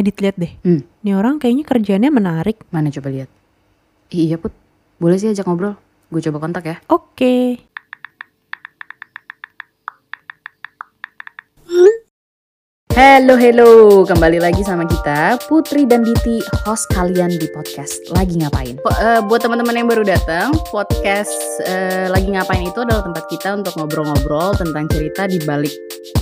Edit lihat deh. Hmm. Nih orang kayaknya kerjaannya menarik. Mana coba lihat. Ih, iya put, boleh sih ajak ngobrol. Gue coba kontak ya. Oke. Halo, halo. Kembali lagi sama kita, Putri dan Diti, host kalian di podcast Lagi Ngapain. Po- eh, buat teman-teman yang baru datang, podcast eh, Lagi Ngapain itu adalah tempat kita untuk ngobrol-ngobrol tentang cerita di balik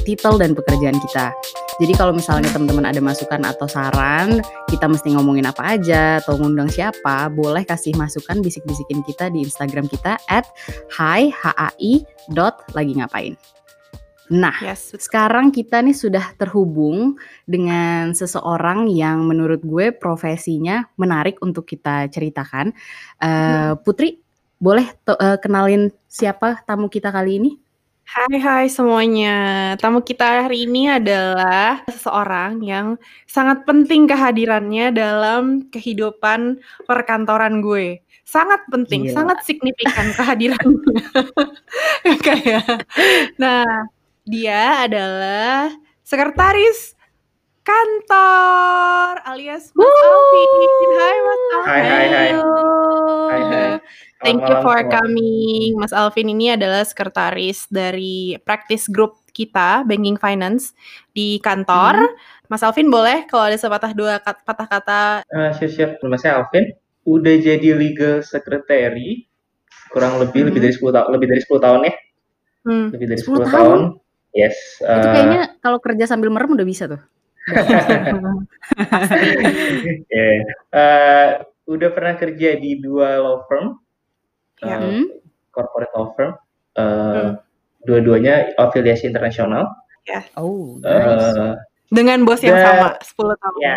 titel dan pekerjaan kita. Jadi kalau misalnya teman-teman ada masukan atau saran, kita mesti ngomongin apa aja atau ngundang siapa, boleh kasih masukan bisik-bisikin kita di Instagram kita at hi, dot lagi ngapain. Nah, Yes. sekarang kita nih sudah terhubung dengan seseorang yang menurut gue profesinya menarik untuk kita ceritakan. Eh, Putri, boleh eh, kenalin siapa tamu kita kali ini? Hai hai semuanya. Tamu kita hari ini adalah seseorang yang sangat penting kehadirannya dalam kehidupan perkantoran gue. Sangat penting, Gila. sangat signifikan kehadirannya. Kayak. Nah, dia adalah sekretaris kantor alias Mas Alvin. Hai Mas Alvin. Hai, hai, hai. Hai, hai. Thank you for coming. Mas Alvin ini adalah sekretaris dari practice group kita, Banking Finance, di kantor. Mas Alvin boleh kalau ada sepatah dua kat- patah kata. Eh, siap siap. Nama saya Alvin. Udah jadi legal secretary kurang lebih lebih Mhm. dari 10 tahun lebih dari 10 tahun ya. Hmm. Lebih dari 10 10, tahun? tahun. Yes. Itu eh, kayaknya kalau kerja sambil merem udah bisa tuh. ya. Eh, udah pernah kerja di dua law firm. Ya. eh, Hmm. corporate law firm. Eh, Hmm. Dua-duanya afiliasi internasional. Oh, nice. Eh, Dengan bos yang sama, 10 tahun. ya.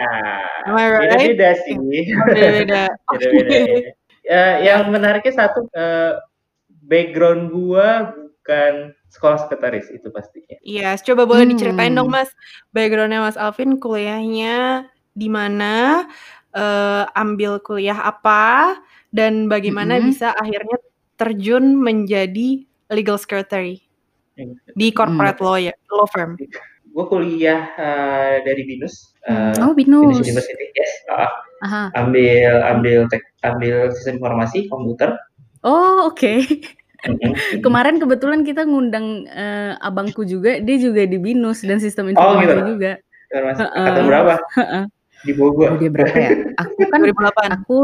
Right? Beda-beda sih. Beda-beda. Beda-beda. Ya, yang menariknya satu eh, background gua bukan sekolah sekretaris itu pastinya. Iya, coba boleh Hmm. diceritain dong Mas, backgroundnya Mas Alvin kuliahnya di mana, eh, ambil kuliah apa, dan bagaimana Mm-mm. bisa akhirnya terjun menjadi legal secretary di corporate law ya, law firm. Gue kuliah eh, dari Binus, eh, oh, Binus binus. University, yes. Ah, Aha. ambil ambil tek, ambil sistem informasi komputer. Oh, oke. Mm-mm. Kemarin kebetulan kita ngundang eh, abangku juga, dia juga di binus dan sistem Oh, informasi gitu. juga. Informasi. Heeh. Angkatan berapa? Di bawah gua. Oh, dia berapa ya? Aku kan 2008. aku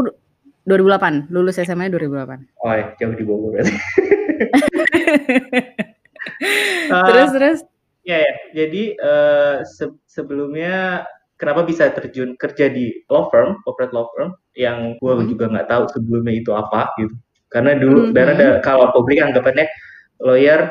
2008, lulus SMA 2008. Oh, ya, jauh di bawah gua berarti. Eh, terus terus Ya, ya. Jadi eh, se- sebelumnya kenapa bisa terjun kerja di law firm, corporate law firm, yang gue Hmm. juga nggak tahu sebelumnya itu apa gitu. Karena dulu, Mhm. dan ada kalau publik anggapannya lawyer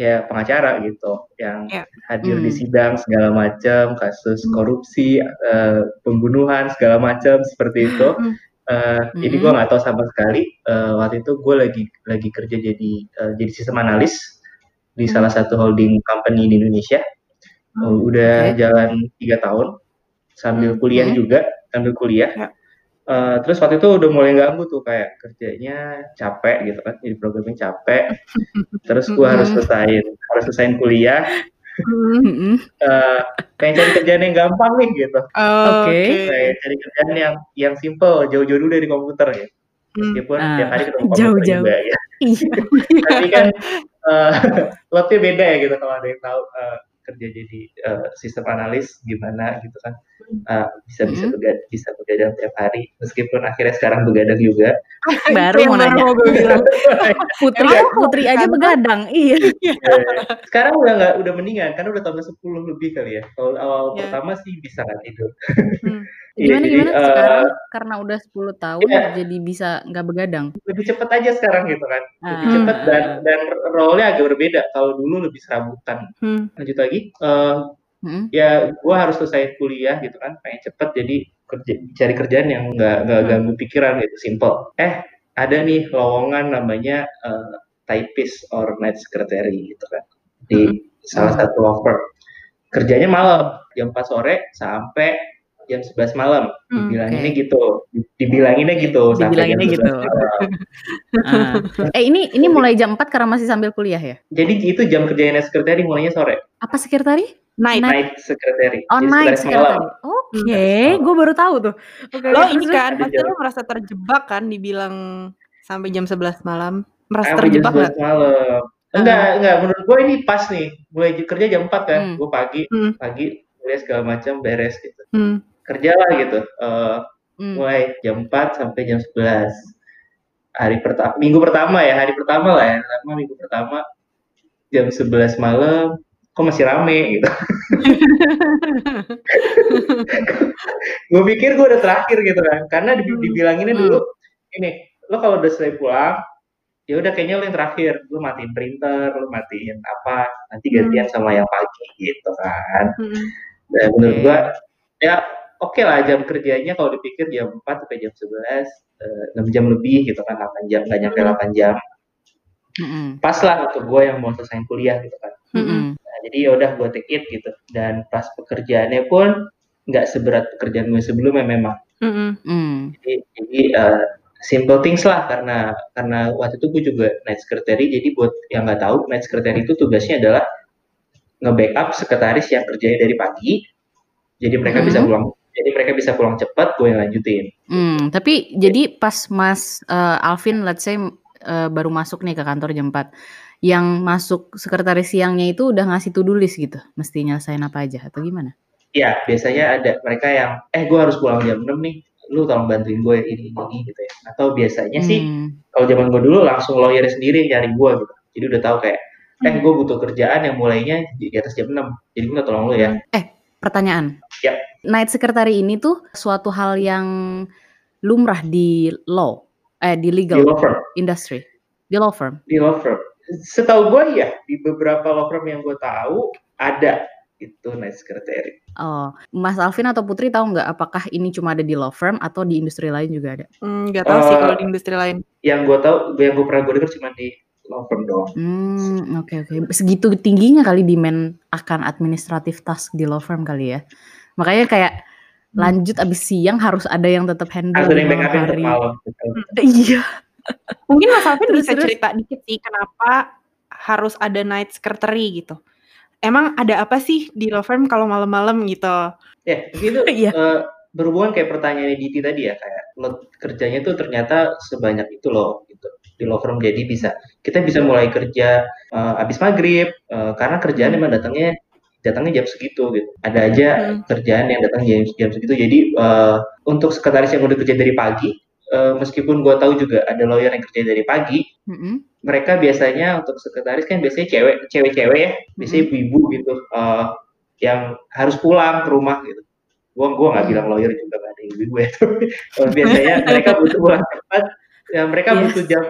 ya pengacara gitu, yang Ya. hadir di Hmm. sidang segala macam, kasus Hmm. korupsi, eh, pembunuhan segala macam seperti itu. Hmm. Eh, Jadi Mhm. gue nggak tahu sama sekali. Eh, waktu itu gue lagi lagi kerja jadi eh, jadi sistem analis di Hmm. salah satu holding company di Indonesia. Hmm, Oh, udah oke. jalan tiga tahun sambil Hmm. kuliah Hmm. juga, sambil kuliah. Ya. Eh, terus waktu itu udah mulai ganggu tuh kayak kerjanya capek gitu kan, jadi programnya capek. Terus gue harus selesaiin harus selesaiin kuliah. Mm-mm. Eh, pengen cari kerjaan yang gampang nih gitu. Oke. Kayak cari kerjaan yang yang simple, jauh-jauh dulu dari komputer ya. Hmm. Meskipun Ah, tiap hari ketemu komputer jauh-jauh. juga ya. Iya. Tapi kan eh lotnya beda ya gitu kalau ada yang tahu eh, kerja jadi eh, sistem analis gimana gitu kan. Eh, bisa bisa Mhm. begadang, bisa begadang tiap hari meskipun akhirnya sekarang begadang juga. Baru mau baru nanya. mau bilang. Putri Putri aja begadang. Iya. Eh, sekarang udah nggak udah mendingan karena udah tambah 10 lebih kali ya. Kalau awal Ya. pertama sih bisa nggak tidur. Hmm. Iya, Gimana jadi, gimana eh, sekarang karena udah 10 tahun Iya. jadi bisa nggak begadang. lebih cepet aja sekarang gitu kan. Lebih Ah. cepet dan dan role-nya agak berbeda. Kalau dulu lebih serabutan. Hmm. Lanjut lagi. Eh, Mm-mm. ya gue harus selesai kuliah gitu kan pengen cepet jadi kerja cari kerjaan yang nggak nggak Hmm. ganggu pikiran gitu simple eh ada nih lowongan namanya eh, typist or night secretary gitu kan di salah Hmm. satu law firm kerjanya malam jam 4 sore sampai jam 11 malam Hmm, dibilanginnya gitu dibilanginnya gitu sampai jam Dibilanginnya 11 gitu. malam. Ah. Eh ini ini mulai jam 4 karena masih sambil kuliah ya? jadi itu jam kerjanya night secretary mulainya sore Apa sekretari? Night. Night. night secretary Oh, jadi night sekretari. Oke, gue baru tahu tuh. Oke, Lo ini kan, pasti lo merasa terjebak kan dibilang sampai jam 11 malam? Merasa Sampai jam terjebak nggak? 11 malam. Enggak, enggak. Menurut gue ini pas nih. Mulai kerja jam 4 kan. Hmm. Gue pagi, Hmm. pagi kuliah segala macam beres gitu. Hmm. Kerja lah gitu. Eh, Hmm. mulai jam 4 sampai jam 11. Hari pertama, minggu pertama ya, hari pertama lah ya. Pertama minggu pertama jam 11 malam kok masih rame gitu. gue pikir gue udah terakhir gitu kan. Karena Hmm. dibilanginnya Hmm. dulu ini, lo kalau udah selesai pulang ya udah kayaknya lo yang terakhir lo matiin printer lo matiin apa nanti gantian sama yang pagi gitu kan Hmm. dan menurut gua ya oke lah jam kerjanya kalau dipikir jam 4 sampai jam 11 eh, 6 jam lebih gitu kan 8 jam nggak nyampe Hmm. 8 jam Mm-mm. pas lah untuk gua yang mau selesai kuliah gitu kan Mm-mm. nah, jadi ya udah gua take it gitu dan pas pekerjaannya pun nggak seberat pekerjaan gue sebelumnya memang Hmm. Jadi, jadi eh, simple things lah karena karena waktu itu gue juga night secretary jadi buat yang nggak tahu night secretary itu tugasnya adalah nge-backup sekretaris yang kerjanya dari pagi jadi mereka bisa Mhm. pulang jadi mereka bisa pulang cepat gue yang lanjutin. Hmm, tapi jadi pas Mas eh, Alvin, let's say eh, baru masuk nih ke kantor jam 4, yang masuk sekretaris siangnya itu udah ngasih to-do list gitu, mesti nyelesain apa aja atau gimana? ya biasanya ada mereka yang eh gue harus pulang jam 6 nih lu tolong bantuin gue ini ini, ini gitu ya. Atau biasanya sih Hmm, kalau zaman gue dulu langsung lawyer sendiri nyari gue gitu. Jadi udah tahu kayak eh Hmm. gue butuh kerjaan yang mulainya di atas jam 6 jadi gue minta tolong lu ya pertanyaan. Ya. Night secretary ini tuh suatu hal yang lumrah di law, eh di di legal law firm industry, di law firm. di law firm. Setahu gue ya di beberapa law firm yang gue tahu ada itu night secretary. Oh, Mas Alvin atau Putri tahu nggak apakah ini cuma ada di law firm atau di industri lain juga ada? Hmm, nggak tahu sih Eh, kalau di industri lain. Yang gue tahu, yang gue pernah gue dengar cuma di law firm doang. Hmm, oke oke. Segitu tingginya kali demand akan administratif task di law firm kali ya. Makanya kayak Hmm. lanjut abis siang harus ada yang tetap handle Harus ada yang hari. malam. gitu. Iya. Mungkin Mas Alvin Terus, bisa terus. cerita dikit sih kenapa harus ada night secretary gitu. Emang ada apa sih di law firm kalau malam-malam gitu? Ya, gitu. Iya. eh, berhubungan kayak pertanyaan Diti tadi ya, kayak lo kerjanya tuh ternyata sebanyak itu loh gitu di law firm. Jadi bisa kita bisa mulai kerja eh, habis maghrib eh, karena kerjaan Hmm. emang datangnya datangnya jam segitu gitu. Ada aja Hmm. kerjaan yang datang jam jam segitu. Jadi eh, untuk sekretaris yang udah kerja dari pagi, eh, meskipun gua tahu juga ada lawyer yang kerja dari pagi, Mm-mm. mereka biasanya untuk sekretaris kan biasanya cewek cewek-cewek ya, biasanya Mm-mm. ibu-ibu gitu eh, yang harus pulang ke rumah gitu. Gua gua nggak Hmm. bilang lawyer juga nggak ada ibu-ibu ya, tapi eh, biasanya mereka butuh pulang cepat. Ya, mereka Yes. butuh jam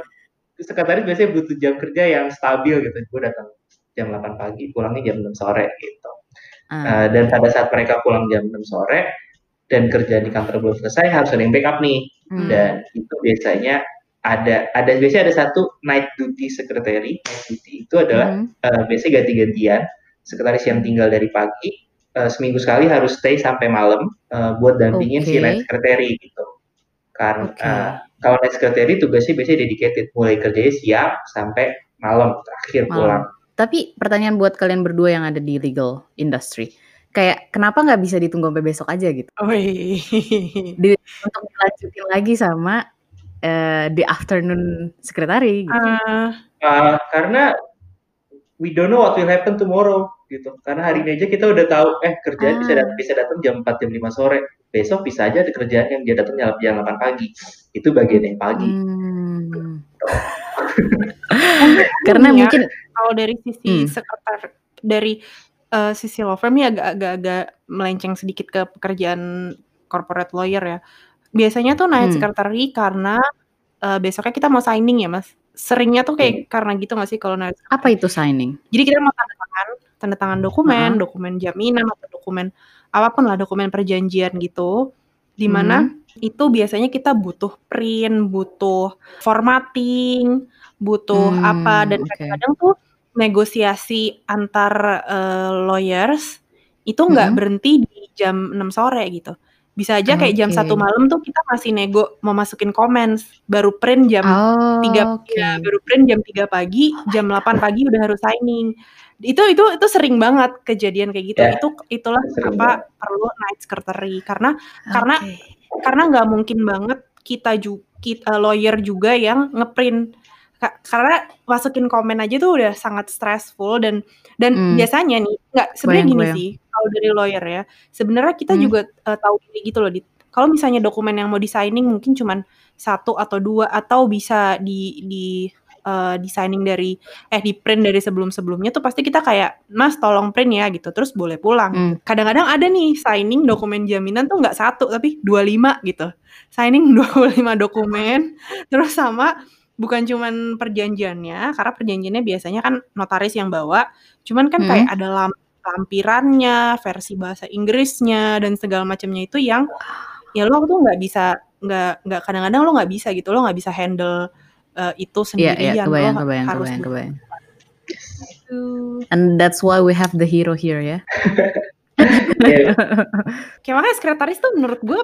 sekretaris biasanya butuh jam kerja yang stabil gitu. Gue datang jam 8 pagi, pulangnya jam 6 sore gitu. Ah, Uh, dan pada saat mereka pulang jam 6 sore dan kerja di kantor belum selesai harus ada yang backup nih hmm. dan itu biasanya ada ada biasanya ada satu night duty secretary night duty itu adalah Hmm. uh, biasanya ganti-gantian sekretaris yang tinggal dari pagi uh, seminggu sekali harus stay sampai malam uh, buat dampingin Oke. si night secretary gitu karena uh, kalau night secretary tugasnya biasanya dedicated mulai kerjanya siang sampai malam terakhir Malam. pulang Tapi pertanyaan buat kalian berdua yang ada di legal industry, kayak kenapa nggak bisa ditunggu sampai besok aja gitu? Di, untuk dilanjutin lagi sama eh, the afternoon secretary gitu. Ah, Uh, karena we don't know what will happen tomorrow gitu. Karena hari ini aja kita udah tahu eh kerjaan bisa Ah. dat- bisa datang jam 4 jam 5 sore. Besok bisa aja ada kerjaan yang dia datang jam jam 8 pagi. Itu bagian yang pagi. Hmm. Karena Iya. mungkin kalau dari sisi Hmm. sekretar dari eh, sisi law firm ya agak-agak melenceng sedikit ke pekerjaan corporate lawyer ya. Biasanya tuh night Hmm. secretary karena eh, besoknya kita mau signing ya mas. Seringnya tuh kayak karena gitu nggak sih kalau night apa itu signing? Jadi kita mau tanda tangan, tanda tangan dokumen, Heeh. dokumen jaminan atau dokumen apa pun lah dokumen perjanjian gitu. Di mana Hmm. itu biasanya kita butuh print, butuh formatting, butuh Hmm, apa dan kadang-kadang tuh negosiasi antar eh, lawyers itu nggak Mm-mm. berhenti di jam 6 sore gitu. Bisa aja kayak jam satu malam tuh kita masih nego mau masukin comments, baru print jam Oh, 3 oke. ya baru print jam 3 pagi, jam 8 pagi udah harus signing. Itu itu itu sering banget kejadian kayak gitu. Ya, Itu itulah sering kenapa perlu night secretary karena karena Oke. karena nggak mungkin banget kita ju kit eee, lawyer juga yang nge-print. Ka karena masukin komen aja tuh udah sangat stressful dan dan Mmm. biasanya nih nggak sebenarnya gini kebayang. sih, kalau dari lawyer ya, sebenarnya kita Mmm. juga, eee, tahu diri gitu loh. Kalau misalnya dokumen yang mau di-signing mungkin cuman 1 atau 2 atau bisa di di eee, di-signing dari eh, di-print dari sebelum-sebelumnya tuh pasti kita kayak, "Mas tolong print ya," gitu, terus boleh pulang. Mmm. Kadang-kadang ada nih signing dokumen jaminan tuh nggak 1 tapi 25 gitu. Signing 25 dokumen, terus sama bukan cuman perjanjiannya, karena perjanjiannya biasanya kan notaris yang bawa, cuman kan kayak Mhm. ada lam lampirannya, versi bahasa Inggrisnya, dan segala macamnya itu yang ya lo tuh nggak bisa nggak nggak kadang-kadang lo nggak bisa gitu, lo nggak bisa handle, eee, itu Iya iya, sendirian, lo kebayang ha kebayang harus kebayang kebayang. gitu. And that's why we have the hero here ya. Iya. Kayak makanya sekretaris tuh menurut gue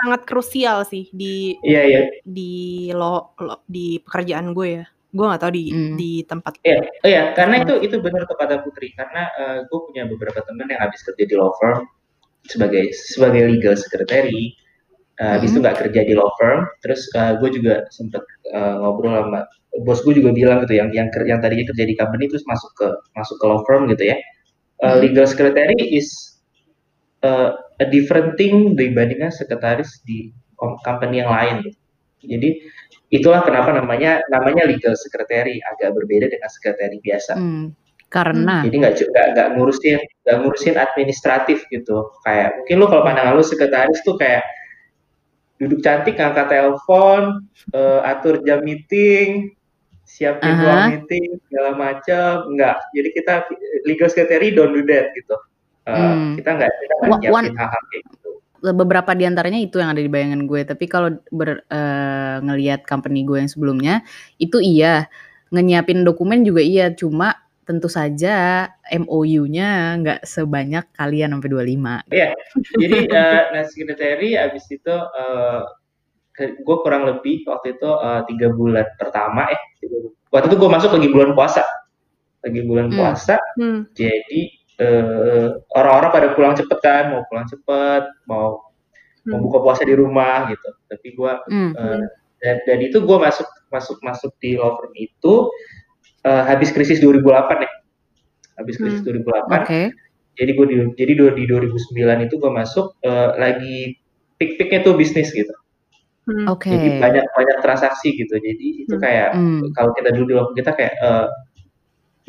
sangat krusial sih di Iya iya. di lo lo di pekerjaan gue ya. Gue nggak tahu di Mmm. di tempat Iya iya, karena itu Mmm. itu benar kata Putri, karena, eee, gue punya beberapa teman yang habis kerja di law firm sebagai sebagai legal secretary, eee, habis itu Mhm. nggak kerja di law firm, terus, eee, gue juga sempet, eee, ngobrol sama bos gue juga bilang gitu yang yang yang tadinya kerja di company terus masuk ke masuk ke law firm gitu ya, Mhm. legal secretary is, eee, a different thing dibandingkan sekretaris di company yang lain gitu. Jadi itulah kenapa namanya namanya legal secretary, agak berbeda dengan sekretari biasa. Mmm. karena? Jadi nggak nggak ngurusin nggak ngurusin administratif gitu. Kayak mungkin lu kalau pandangan lu sekretaris tuh kayak duduk cantik, ngangkat telepon, eee, atur jam meeting, siapin Ah ruang hah. meeting, segala macem, enggak. Jadi kita legal secretary don't do that gitu. Eee, Mmm. kita nggak kita nggak nyiapin hal-hal kayak gitu. beberapa di antaranya itu yang ada di bayangan gue, tapi kalau ber eee, ngelihat company gue yang sebelumnya, itu iya, ngenyiapin dokumen juga iya, cuma tentu saja MOU-nya nggak sebanyak kalian sampai 25. Iya, jadi, eee, nah secretary habis itu, ke gue kurang lebih waktu itu, 3 bulan pertama eh, 3 bu waktu itu gue masuk lagi bulan puasa. Lagi bulan Mmm. puasa, Mmm. jadi, orang-orang pada pulang cepet kan, mau pulang cepet, mau mau buka puasa di rumah gitu. Tapi gue, eee, Mmm. dan dan itu gue masuk masuk masuk di law firm itu, eee, habis krisis 2008 ya. Habis krisis Mmm. 2008, Oke. jadi gue di jadi di 2009 itu gue masuk, eee, lagi peak-peak-nya tuh bisnis gitu. Mmm. Jadi Oke. banyak banyak transaksi gitu. Jadi itu Mmm. kayak Mmm. kalau kita dulu di firm kita kayak, eee,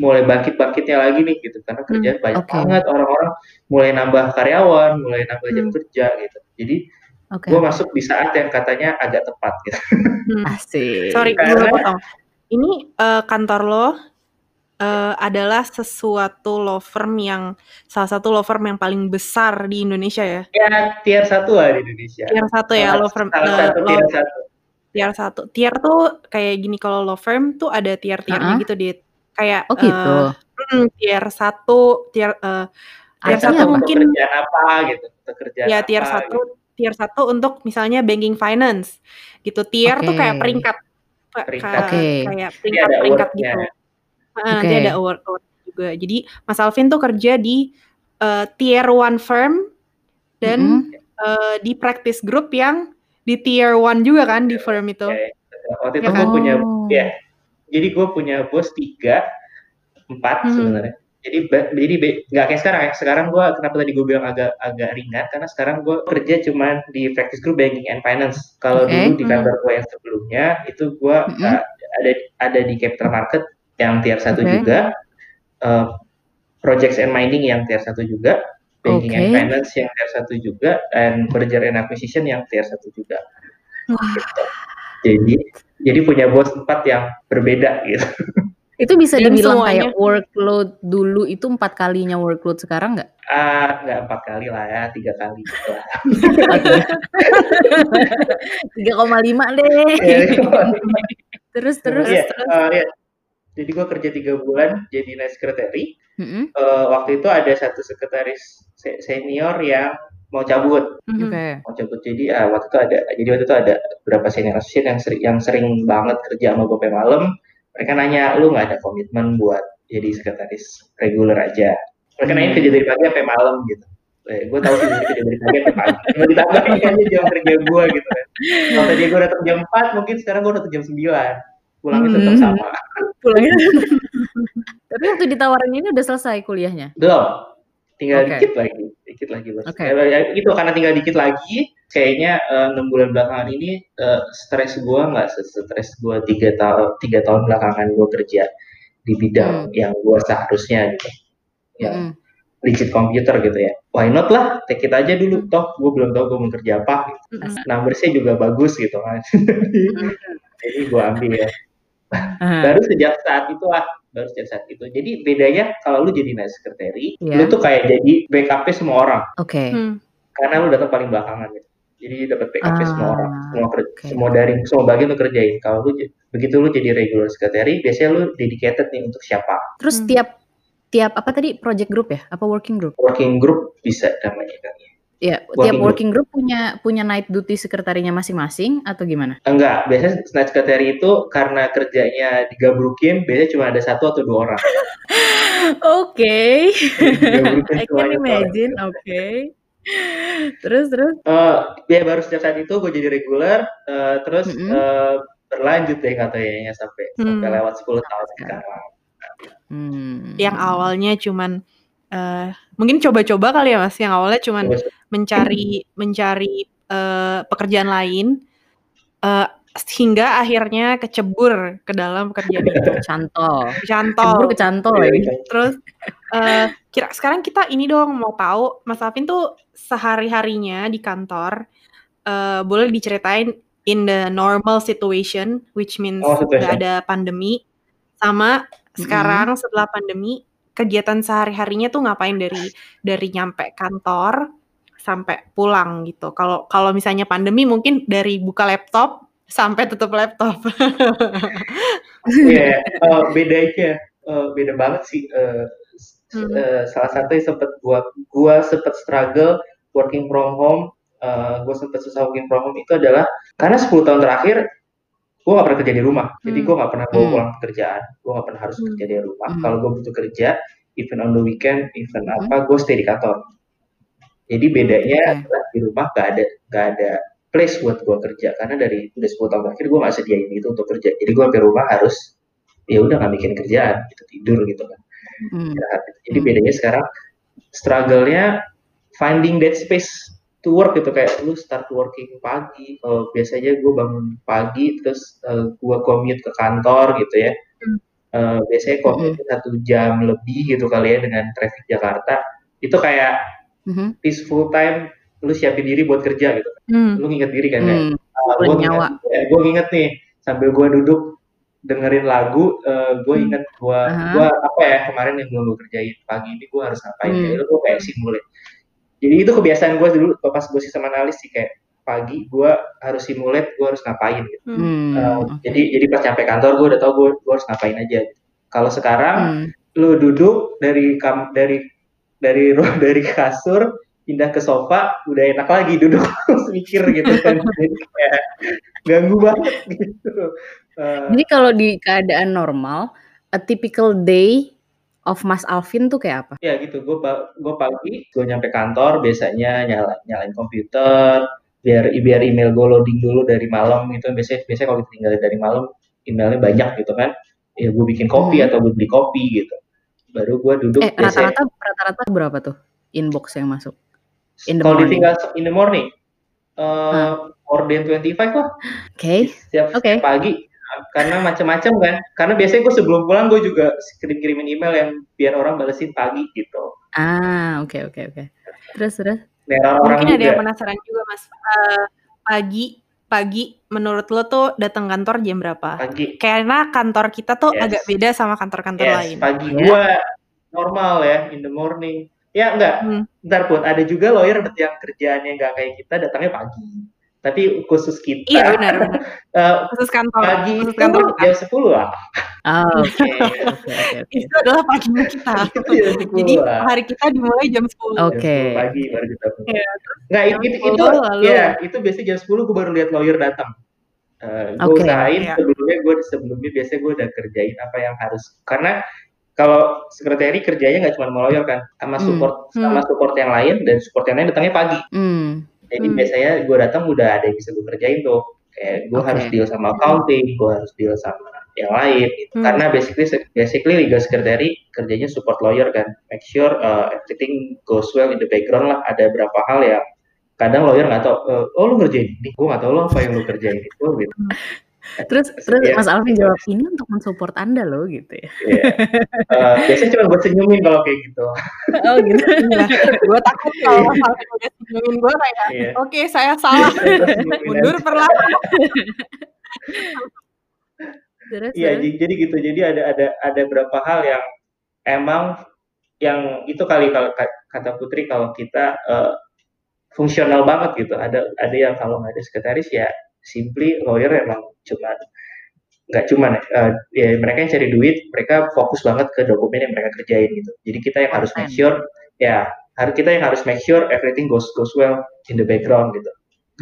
mulai bangkit-bangkitnya lagi nih gitu, karena Mmm. kerjaan banyak Oke. banget, orang-orang mulai nambah karyawan, mulai nambah jam Mmm. kerja gitu. Jadi Oke gue masuk di saat yang katanya agak tepat gitu. Mmm. Asik. Sorry, gue Karena potong. Ini, eee, kantor lo, eee, adalah sesuatu law firm yang salah satu law firm yang paling besar di Indonesia ya? Ya tier 1 lah di Indonesia. Tier 1 ya, law firm, salah eee, satu law tier 1. tier 1. Tier tuh kayak gini, kalau law firm tuh ada tier-tiernya Heeh. gitu, Dit. Kayak, Oh gitu? mhm, tier 1, tier, eee, tier Tier 1 Artinya 1 apa? mungkin pekerjaan apa gitu, pekerjaan ya tier apa 1 gitu. tier 1 untuk misalnya banking finance gitu. Tier tuh kayak peringkat, pe Peringkat. ka Oke. kayak peringkat-peringkat award-nya. gitu. Heeh, nanti ada Oke. award-award juga. Jadi Mas Alvin tuh kerja di, eee, tier 1 firm dan, Mhm. eee, di practice group yang di tier 1 juga kan di firm itu? Ya, waktu Ya itu gue kan? punya Oh. ya, jadi gue punya bos 3, 4 Mhm. sebenarnya. Jadi jadi nggak kayak sekarang ya, sekarang gue kenapa tadi gue bilang agak agak ringan, karena sekarang gue kerja cuman di practice group banking and finance. Kalau Oke. dulu di Mmm. kantor gue yang sebelumnya, itu gue, Mhm. eee, ada ada di capital market yang tier 1 Oke. juga, eee, projects and mining yang tier 1 juga, banking and Oke. finance yang tier 1 juga, and merger and acquisition yang tier 1 juga. Wah. Gitu. Jadi jadi punya bos 4 yang berbeda gitu. Itu bisa Dan dibilang semuanya kayak workload dulu itu 4 kalinya workload sekarang nggak? Ah, nggak 4 kali lah ya, 3 kali gitu. Oh 3. 3,5 deh. Iya, 5. Terus terus? Iya, Terus iya. Jadi gue kerja 3 bulan jadi night secretary. Mhm. Eee, waktu itu ada 1 sekretaris se senior yang mau cabut Mhm. Oke. mau cabut jadi ah, waktu itu ada jadi waktu itu ada beberapa senior associate yang sering yang sering banget kerja sama gue malam mereka nanya lu nggak ada komitmen buat jadi sekretaris reguler aja mereka nanya Hmm. kerja dari pagi sampai malam gitu eh, gue tahu sih jadi kerja dari pagi sampai pagi mau ditambahin aja jam kerja gue gitu kan kalau tadi gue datang jam 4 mungkin sekarang gue datang jam 9 pulangnya tetap Hmm. sama Pulangnya. Tapi waktu ditawarin ini udah selesai kuliahnya. belum tinggal Oke. dikit lagi dikit lagi bos Oke. Eh, ya, itu karena tinggal dikit lagi kayaknya eh, enam bulan belakangan ini eh, stres gue nggak stres gue tiga tahun tiga tahun belakangan gue kerja di bidang Hmm. yang gue seharusnya gitu yang Mm-mm. digit komputer gitu ya why not lah take it aja dulu toh gue belum tahu gue mau kerja apa gitu. Mhm. numbersnya juga bagus gitu kan jadi gue ambil ya Aha. baru sejak saat itu ah baru sejak saat itu jadi bedanya kalau lu jadi night secretary Iya. lu tuh kayak jadi backupnya semua orang Oke. Hmm. karena lu datang paling belakangan gitu jadi dapat semua Ah, orang semua ker- oke. semua dari semua bagian lu kerjain kalau lu begitu lu jadi regular secretary biasanya lu dedicated nih untuk siapa Terus Hmm. tiap tiap apa tadi project group ya? Apa working group? working group bisa namanya kan ya Ya, Working tiap group. working group punya punya night duty sekretarinya masing-masing atau gimana? enggak biasanya night secretary itu karena kerjanya digabrukin biasanya cuma ada satu atau dua orang Oke. digabrukin I can imagine. Oke. Terus terus. Eh, ya baru sejak saat itu gue jadi regular eh, terus Mm-mm. eh, berlanjut deh katanya sampai sampai Hmm. lewat 10 tahun sekarang Hmm. Yang awalnya cuman eh, mungkin coba-coba kali ya Mas, yang awalnya cuman mencari mencari eh, pekerjaan lain eh, hingga akhirnya kecebur ke dalam pekerjaan itu. Cantol. Cantol. Cemburu ke cantol Iya, lagi. iya. Terus eh, kira sekarang kita ini dong mau tahu Mas Alvin tuh sehari-harinya di kantor eh, boleh diceritain in the normal situation which means Oh, situation. nggak ada pandemi sama sekarang setelah pandemi kegiatan sehari-harinya tuh ngapain dari dari nyampe kantor sampai pulang gitu. Kalau kalau misalnya pandemi mungkin dari buka laptop sampai tutup laptop. Iya, eh, bedanya eh, beda banget sih. eh, s- Hmm. eh, salah satu yang sempet gua gua sempet struggle working from home, eh, gua sempet susah working from home itu adalah karena 10 tahun terakhir gua gak pernah kerja di rumah. Jadi Hmm. gua gak pernah bawa Hmm. pulang pekerjaan. Gua gak pernah harus Hmm. kerja di rumah. Hmm. Kalau gua butuh kerja, even on the weekend, even Hmm. apa, gua stay di kantor. Jadi bedanya Oke. adalah di rumah gak ada gak ada place buat gua kerja karena dari udah 10 tahun terakhir gua gak sediain itu untuk kerja. Jadi gua sampai rumah harus ya udah nggak bikin kerjaan gitu tidur gitu kan Hmm. gitu. jadi Hmm. bedanya sekarang struggle-nya finding that space to work gitu kayak lu start working pagi kalau biasanya gue bangun pagi terus eh, gue commute ke kantor gitu ya Hmm. Eh, biasanya commute satu jam lebih gitu kali ya dengan traffic Jakarta itu kayak Mhm. peaceful time lu siapin diri buat kerja gitu Hmm. lu nginget diri kan Hmm. Ah, Kumpulin gue nginget, gue nginget nih sambil gue duduk dengerin lagu, gue Hmm. inget gue, Aha. gue apa ya kemarin yang belum gue kerjain pagi ini gue harus ngapain Hmm. ya gue kayak simulate. Jadi itu kebiasaan gue dulu pas gue sistem analis sih kayak pagi gue harus simulate gue harus ngapain gitu. Hmm. Uh. Jadi jadi pas sampai kantor gue udah tau gue, gue harus ngapain aja. Kalau sekarang Hmm. lu duduk dari kam dari dari dari kasur pindah ke sofa udah enak lagi duduk terus mikir gitu kan. Jadi kayak ganggu banget gitu. Eh, Jadi kalau di keadaan normal, a typical day of Mas Alvin tuh kayak apa? ya gitu gue gue pagi gue nyampe kantor biasanya nyala nyalain komputer biar biar email gue loading dulu dari malam gitu. Biasanya biasanya kalau tinggal dari malam emailnya banyak gitu kan. Ya gue bikin kopi Hmm. atau gue beli kopi gitu. Baru gue duduk Eh biasanya rata-rata rata-rata berapa tuh inbox yang masuk? in the kalau morning. ditinggal in the morning eh Ah. more than 25 lah Oke. setiap, Oke. setiap pagi karena macam-macam kan karena biasanya gue sebelum pulang gue juga kirim-kirimin email yang biar orang balesin pagi gitu Ah, oke oke oke. Terus terus. neror orang Mungkin ada yang penasaran juga Mas. Eh, pagi pagi menurut lo tuh datang kantor jam berapa? pagi Karena kantor kita tuh Yes. agak beda sama kantor-kantor yes, lain. pagi Ya. gue normal ya in the morning ya enggak Hmm. ntar pun ada juga lawyer yang kerjaannya nggak kayak kita datangnya pagi tapi khusus kita Iya benar benar. eh, Khusus kantor, pagi khusus itu kantor kita. jam 10 lah Oh, oke, oke, oke, oke. Itu adalah paginya kita. itu jam 10 Jadi hari kita dimulai jam 10. Oke. Jam 10 pagi baru kita mulai. Iya, Nggak, jam itu, 10 itu, lalu ya, itu biasanya jam 10 gue baru lihat lawyer datang. Eh, gue Oke. usahain Iya. sebelumnya gue sebelumnya biasanya gue udah kerjain apa yang harus karena kalau sekretari kerjanya nggak cuma lawyer kan, sama Hmm. support Hmm. sama support yang lain dan support yang lain datangnya pagi. Hmm. Jadi Hmm. biasanya gue datang udah ada yang bisa gue kerjain tuh. Kayak gue Oke. harus deal sama accounting, gue harus deal sama yang lain gitu. Hmm. Karena basically basically legal secretary kerjanya support lawyer kan. Make sure uh, everything goes well in the background lah. Ada berapa hal yang kadang lawyer nggak tahu, "Eh, oh lu ngerjain ini, gue nggak tahu lo apa yang lu kerjain itu gitu. Terus terus Iya. Mas Alvin jawab ini untuk mensupport Anda loh gitu ya. Iya. Eh, biasanya cuma buat senyumin kalau kayak gitu. Oh gitu. Iya. gue takut kalau Mas Alvin udah senyumin gue kayak, Iya. oke saya salah, mundur perlahan. Terus, Iya, jadi gitu. Jadi ada ada ada beberapa hal yang emang yang itu kali kalau ka- kata Putri kalau kita eh, fungsional banget gitu. Ada ada yang kalau nggak ada sekretaris ya simply lawyer emang cuma nggak cuman eh, ya mereka yang cari duit, mereka fokus banget ke dokumen yang mereka kerjain gitu. Jadi kita yang harus make sure ya harus kita yang harus make sure everything goes goes well in the background gitu.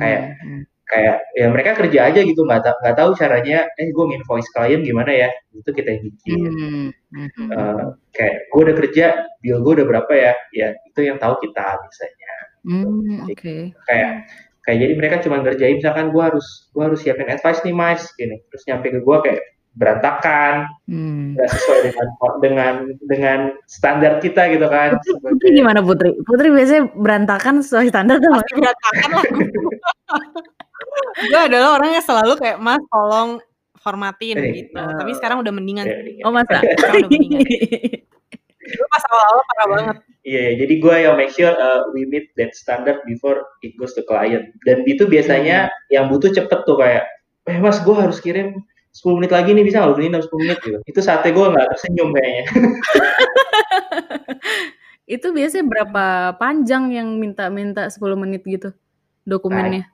Kayak Hmm, hmm. kayak ya mereka kerja aja gitu nggak nggak tahu caranya eh gue invoice klien gimana ya itu kita yang bikin Hmm, hmm. Eh, kayak gue udah kerja bill gue udah berapa ya ya itu yang tahu kita biasanya Hmm, oke. kayak kayak jadi mereka cuma ngerjain misalkan gue harus gue harus siapin advice nih mas gini terus nyampe ke gue kayak berantakan Hmm. nggak sesuai dengan dengan dengan standar kita gitu kan Putri sebagai gimana Putri? Putri biasanya berantakan sesuai standar tuh Mas? Pasti berantakan lah gue. adalah orang yang selalu kayak, mas tolong formatin Eh, gitu. Tapi sekarang udah mendingan. ya, sih. ya. Oh masa? Sekarang udah mendingan. Dulu pas awal-awal parah banget. Iya, iya. jadi gue yang make sure uh, we meet that standard before it goes to client. Dan itu biasanya yang butuh cepet tuh kayak, eh mas gue harus kirim 10 menit lagi nih bisa nggak lu dalam 10 menit gitu. Itu saatnya gue nggak tersenyum kayaknya. Itu biasanya berapa panjang yang minta-minta 10 menit gitu dokumennya?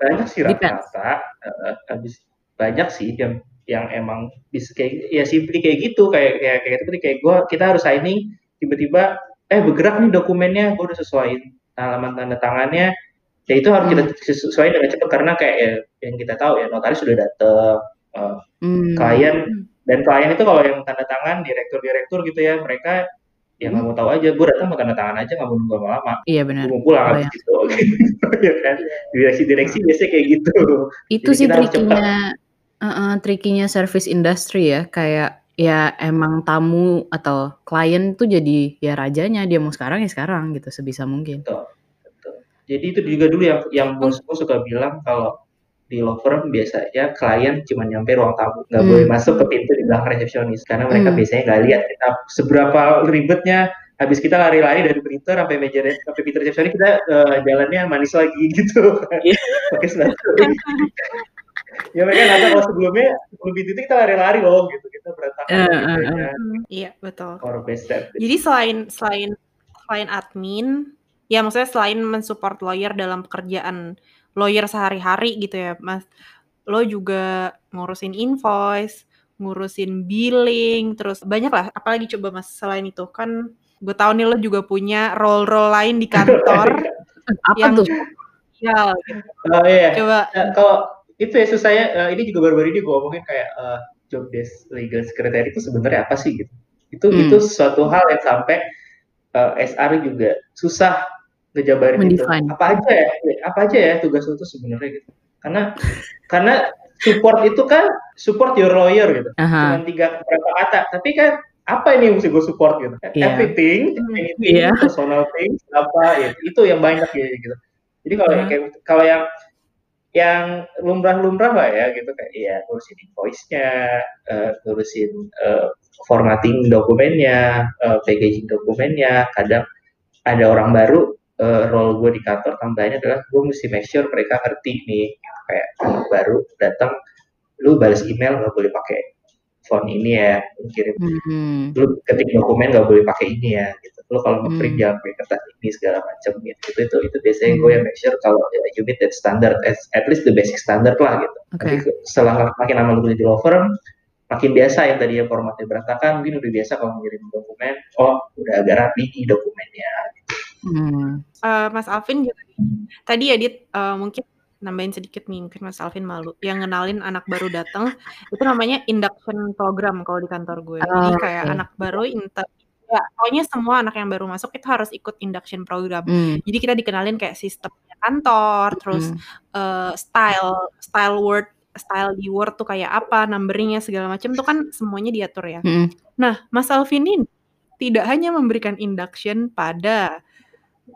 Banyak sih rata-rata, uh, habis banyak sih yang yang emang bisa kayak ya simply kayak gitu kayak kayak kayak itu kayak gue kita harus signing tiba-tiba eh bergerak nih dokumennya gue udah sesuaiin halaman tanda tangannya. Ya itu harus kita sesuaiin dengan cepat karena kayak ya, yang kita tahu ya notaris sudah datang uh, Hmm. klien. Dan klien itu kalau yang tanda tangan direktur-direktur gitu ya mereka ya nggak mau tahu aja. Gue datang mau tanda tangan aja nggak mau nunggu lama-lama. Iya benar. gue mau pulang Kebayang. habis gitu ya kan? Direksi-direksi biasanya kayak gitu. Itu Jadi sih kita trikinya, uh, trikinya service industry ya. Kayak ya emang tamu atau klien tuh jadi ya rajanya dia mau sekarang ya sekarang gitu sebisa mungkin. Betul, betul. Jadi itu juga dulu yang yang bosku suka bilang kalau di law firm biasanya klien cuma nyampe ruang tamu, nggak Hmm. boleh masuk ke pintu di belakang resepsionis karena mereka Hmm. biasanya nggak lihat kita seberapa ribetnya habis kita lari-lari dari printer sampai meja re- sampai pintu resepsionis kita eh, jalannya manis lagi gitu Iya. pakai sepatu ya mereka nggak tahu kalau sebelumnya sebelum itu kita lari-lari loh gitu kita berantakan Eh, loh eh, mejanya. Iya, betul. Jadi selain selain selain admin, ya maksudnya selain mensupport lawyer dalam pekerjaan lawyer sehari-hari gitu ya, Mas. Lo juga ngurusin invoice, ngurusin billing, terus banyak lah. Apalagi coba Mas selain itu kan gue tahu nih lo juga punya role-role lain di kantor Apa yang tuh? krusial gitu. Oh iya. Coba Nah, kalau itu ya susahnya eh, ini juga baru-baru ini gue omongin kayak eh, job desk legal secretary itu sebenarnya apa sih gitu. Itu Hmm. itu suatu hal yang sampai eh, SR juga susah ngejabarin itu. Apa aja ya? Apa aja ya tugas itu sebenarnya gitu. Karena karena support itu kan support your lawyer gitu. Aha. Cuma tiga berapa kata, tapi kan apa ini yang mesti gue support gitu? Iya. Everything, Hmm. anything, Iya. personal things, apa ya, itu yang banyak ya gitu. Jadi kalau Hmm. kayak kalau yang yang lumrah-lumrah lah ya gitu kayak ya ngurusin invoice-nya, eh, ngurusin eh, formatting dokumennya, eh, packaging dokumennya, kadang ada orang baru eh, role gue di kantor tambahannya adalah gue mesti make sure mereka ngerti nih gitu. kayak baru datang lu balas email nggak boleh pakai font ini ya kirim Hmm. lu ketik dokumen nggak boleh pakai ini ya gitu lo kalau nge-print Hmm. jangan pakai kertas ini segala macam gitu itu itu itu biasanya Hmm. gue yang make sure kalau ya, you meet that standard as, at least the basic standard lah gitu Oke. Nanti ke- setelah makin lama lu kerja di law firm makin biasa yang tadinya formatnya berantakan mungkin udah biasa kalau ngirim dokumen oh udah agak rapi nih dokumennya Hmm. Eh, Mas Alvin juga tadi ya Dit eh, mungkin nambahin sedikit nih mungkin Mas Alvin malu yang ngenalin anak baru datang itu namanya induction program kalau di kantor gue jadi Oh, kayak oke. anak baru inter ya pokoknya semua anak yang baru masuk itu harus ikut induction program Hmm. jadi kita dikenalin kayak sistemnya kantor terus Hmm. eh, style style word style di word tuh kayak apa numberingnya segala macam tuh kan semuanya diatur ya Hmm. Nah, Mas Alvin ini tidak hanya memberikan induction pada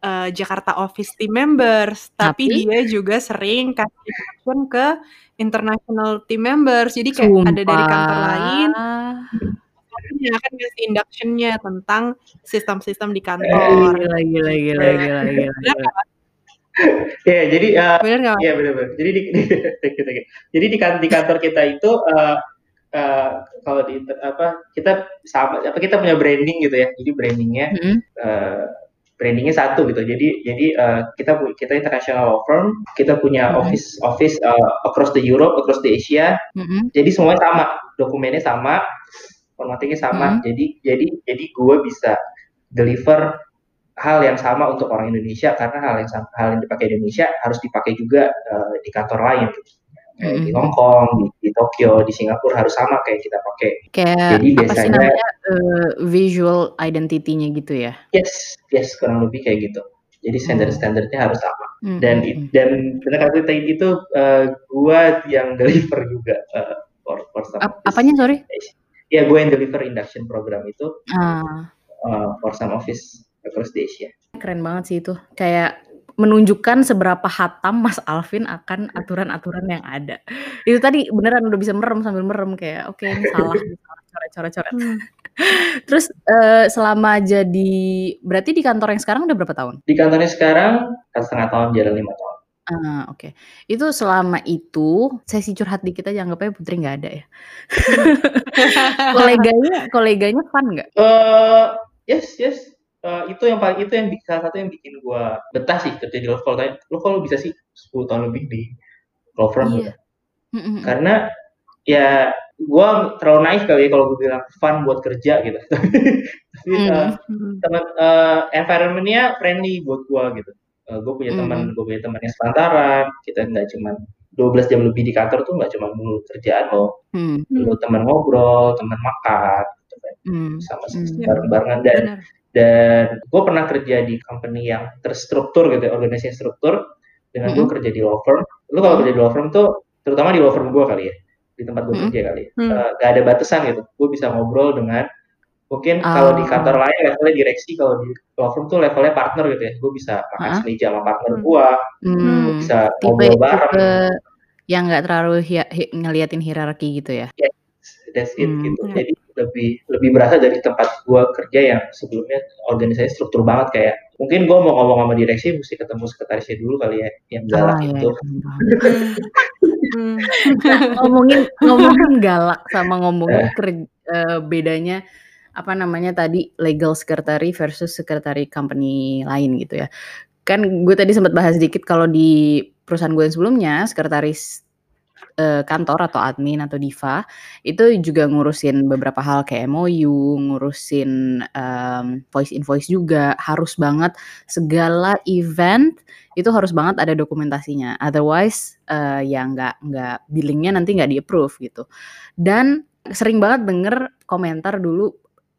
eh, Jakarta Office team members, tapi, Tapi? dia juga sering kasih induction ke international team members. Jadi kayak ada dari kantor lain, Yang akan ngasih inductionnya tentang sistem-sistem di Eh, kantor. Gila, gila, gila, gila, gila, gila. ya jadi eh, Bener? Iya benar-benar. Jadi di, you. Jadi di, kan- di kantor kita itu eh, eh, kalau di apa kita sama apa kita punya branding gitu ya. Jadi brandingnya Hmm. eh, brandingnya satu gitu. Jadi jadi eh, kita kita international law firm. Kita punya Mhm. office office eh, across the Europe, across the Asia. Hmm. Jadi semuanya sama, dokumennya sama, formattingnya sama. Mhm. Jadi jadi jadi gue bisa deliver hal yang sama untuk orang Indonesia karena hal yang sama, hal yang dipakai di Indonesia harus dipakai juga eh, di kantor lain gitu. Di Mhm. Hong Kong, di, di Tokyo, di Singapura harus sama kayak kita pakai. Kayak Jadi apa sih biasanya namanya eh, visual identity-nya gitu ya? yes, yes kurang lebih kayak gitu. Jadi standar-standarnya harus sama. Hmm, Dan hmm, hmm. dan benar kata itu eh, gua yang deliver juga eh, for for Ap- apanya sorry? Ya gue yang deliver induction program itu Ah, eh, for some office across the Asia. keren banget sih itu. Kayak menunjukkan seberapa hatam Mas Alvin akan aturan-aturan yang ada. Itu tadi beneran udah bisa merem sambil merem kayak oke ini salah, ini salah coret-coret. Hmm. Terus eh, selama jadi berarti di kantor yang sekarang udah berapa tahun? Di kantornya sekarang setengah tahun jalan lima tahun. Ah, oke. Itu selama itu sesi curhat dikit aja anggapnya Putri nggak ada ya. koleganya, koleganya fun nggak? Eh yes yes Eh, itu yang paling itu yang bi- salah satu yang bikin gua betah sih kerja di. Tanya, Lo kalau bisa sih 10 tahun lebih di law firm Iya. Mm, mm, mm. karena ya gua terlalu naif kali ya kalau gue bilang fun buat kerja gitu. Tapi Hmm. eh, Hmm. teman eh, environment-nya friendly buat gua gitu. Gue punya Hmm. teman, gue punya teman yang sepantaran. Kita nggak cuma 12 jam lebih di kantor tuh nggak cuma mulu kerjaan lo, Hmm, lo teman ngobrol, teman makan, gitu kan, hmm, sama hmm. bareng-barengan dan Benar. dan gue pernah kerja di company yang terstruktur gitu, organisasi struktur dengan gue Mhm. kerja di law firm. Lu kalau kerja di law firm tuh, terutama di law firm gue kali ya, di tempat gue Mhm. kerja kali ya, Hmm. eh, gak ada batasan gitu. Gue bisa ngobrol dengan mungkin kalau di Ah. kantor lain levelnya direksi, kalau di law firm tuh levelnya partner gitu ya. Gue bisa makan Ah. semeja sama partner Hmm. gue, Hmm, bisa tipe ngobrol bareng. yang nggak terlalu hi- hi- ngeliatin hierarki gitu ya. That's it Hmm. gitu. Iya. Jadi lebih lebih berasa dari tempat gue kerja yang sebelumnya organisasi struktur banget kayak mungkin gue mau ngomong sama direksi mesti ketemu sekretarisnya dulu kali ya yang galak Ah, iya, itu. iya, paham, paham. Hmm. ngomongin ngomongin galak sama ngomongin ker- eh, bedanya apa namanya tadi legal secretary versus secretary company lain gitu ya. Kan gue tadi sempat bahas dikit kalau di perusahaan gue yang sebelumnya sekretaris eh, kantor atau admin atau diva itu juga ngurusin beberapa hal kayak MOU, ngurusin em, voice invoice juga harus banget segala event itu harus banget ada dokumentasinya. Otherwise eh, ya nggak nggak billingnya nanti nggak di approve gitu. Dan sering banget denger komentar dulu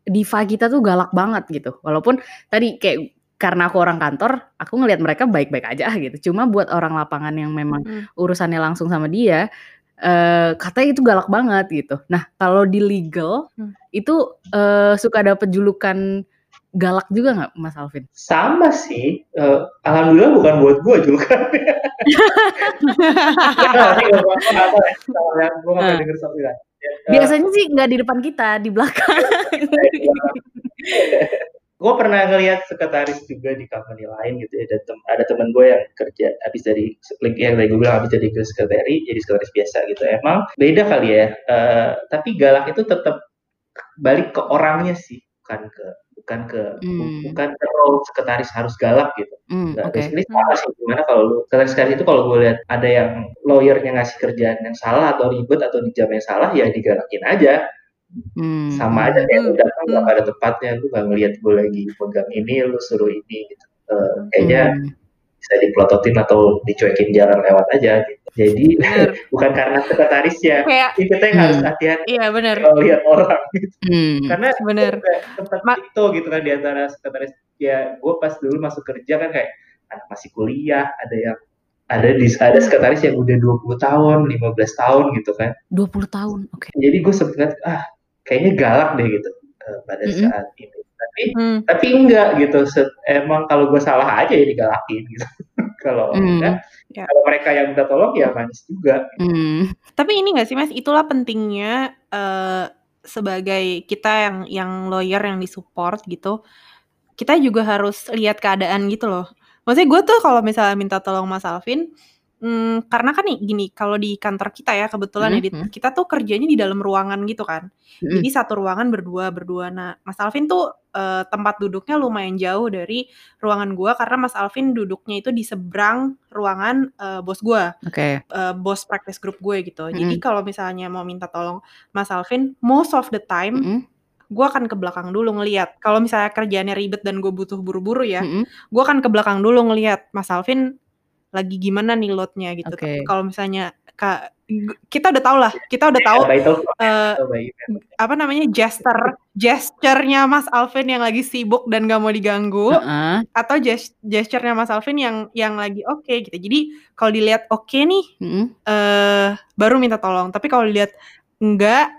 diva kita tuh galak banget gitu. Walaupun tadi kayak karena aku orang kantor, aku ngelihat mereka baik-baik aja gitu. Cuma buat orang lapangan yang memang Hmm. urusannya langsung sama dia, eh katanya itu galak banget gitu. Nah kalau di legal Hmm. itu eh, suka dapet julukan galak juga nggak Mas Alvin? Sama sih, eh, alhamdulillah bukan buat gue juga. Gue nggak Ah. denger. Biasanya sih nggak di depan kita, di belakang. gue pernah ngelihat sekretaris juga di company lain gitu ya. Ada, tem ada teman gue yang kerja habis dari link yang dari gue bilang habis dari sekretari jadi sekretaris biasa gitu. Emang beda kali ya. Eh, tapi galak itu tetap balik ke orangnya sih. bukan ke bukan ke Hmm. bukan ke role sekretaris harus galak gitu. Hmm, Nggak, oke. basically sama sih gimana kalau lu sekretaris itu kalau gue lihat ada yang lawyernya ngasih kerjaan yang salah atau ribet atau di jam yang salah ya digalakin aja Hmm. sama aja kayak Hmm. udah kan nggak Hmm. pada tempatnya lu nggak ngelihat gue lagi pegang ini lu suruh ini gitu Eh, kayaknya Hmm. bisa dipelototin atau dicuekin jalan lewat aja gitu jadi Bener. bukan karena sekretarisnya Kayak ini kita yang harus Hmm. hati-hati iya bener. kalau lihat orang gitu. Hmm. karena Bener. kayak tempat Ma- itu gitu kan di antara sekretaris ya gue pas dulu masuk kerja kan kayak anak masih kuliah ada yang ada di ada sekretaris yang udah 20 tahun 15 tahun gitu kan 20 tahun. Oke. jadi gue sempet ah kayaknya galak deh gitu eh, pada Mm-mm. saat ini tapi Hmm. tapi enggak gitu emang kalau gue salah aja ya digalakin gitu kalau Hmm. enggak Ya. kalau mereka yang minta tolong ya manis juga Hmm. Tapi ini gak sih Mas, itulah pentingnya eh, sebagai kita yang yang lawyer yang disupport gitu, kita juga harus lihat keadaan gitu loh. Maksudnya gue tuh kalau misalnya minta tolong Mas Alvin, hmm, karena kan nih gini, kalau di kantor kita ya kebetulan ya, Hmm, Dit, hmm. kita tuh kerjanya di dalam ruangan gitu kan. Hmm. Jadi satu ruangan berdua berdua. Nah, Mas Alvin tuh eh, tempat duduknya lumayan jauh dari ruangan gua karena Mas Alvin duduknya itu di seberang ruangan eh, bos gua Oke. eh, bos practice group gue gitu. Jadi Mm-mm. kalau misalnya mau minta tolong Mas Alvin, most of the time Mm-mm. gue akan ke belakang dulu ngeliat. Kalau misalnya kerjaannya ribet dan gue butuh buru-buru ya, Mm-mm. gue akan ke belakang dulu ngeliat Mas Alvin lagi gimana nih loadnya gitu. Tapi Kalau misalnya ka- kita udah tahu lah, kita udah tahu telepon eh, atau email. apa namanya gesture gesturenya Mas Alvin yang lagi sibuk dan gak mau diganggu Heeh. atau ges- gesturenya Mas Alvin yang yang lagi oke gitu. Jadi kalau dilihat oke nih Mm-mm. eh baru minta tolong. Tapi kalau dilihat enggak,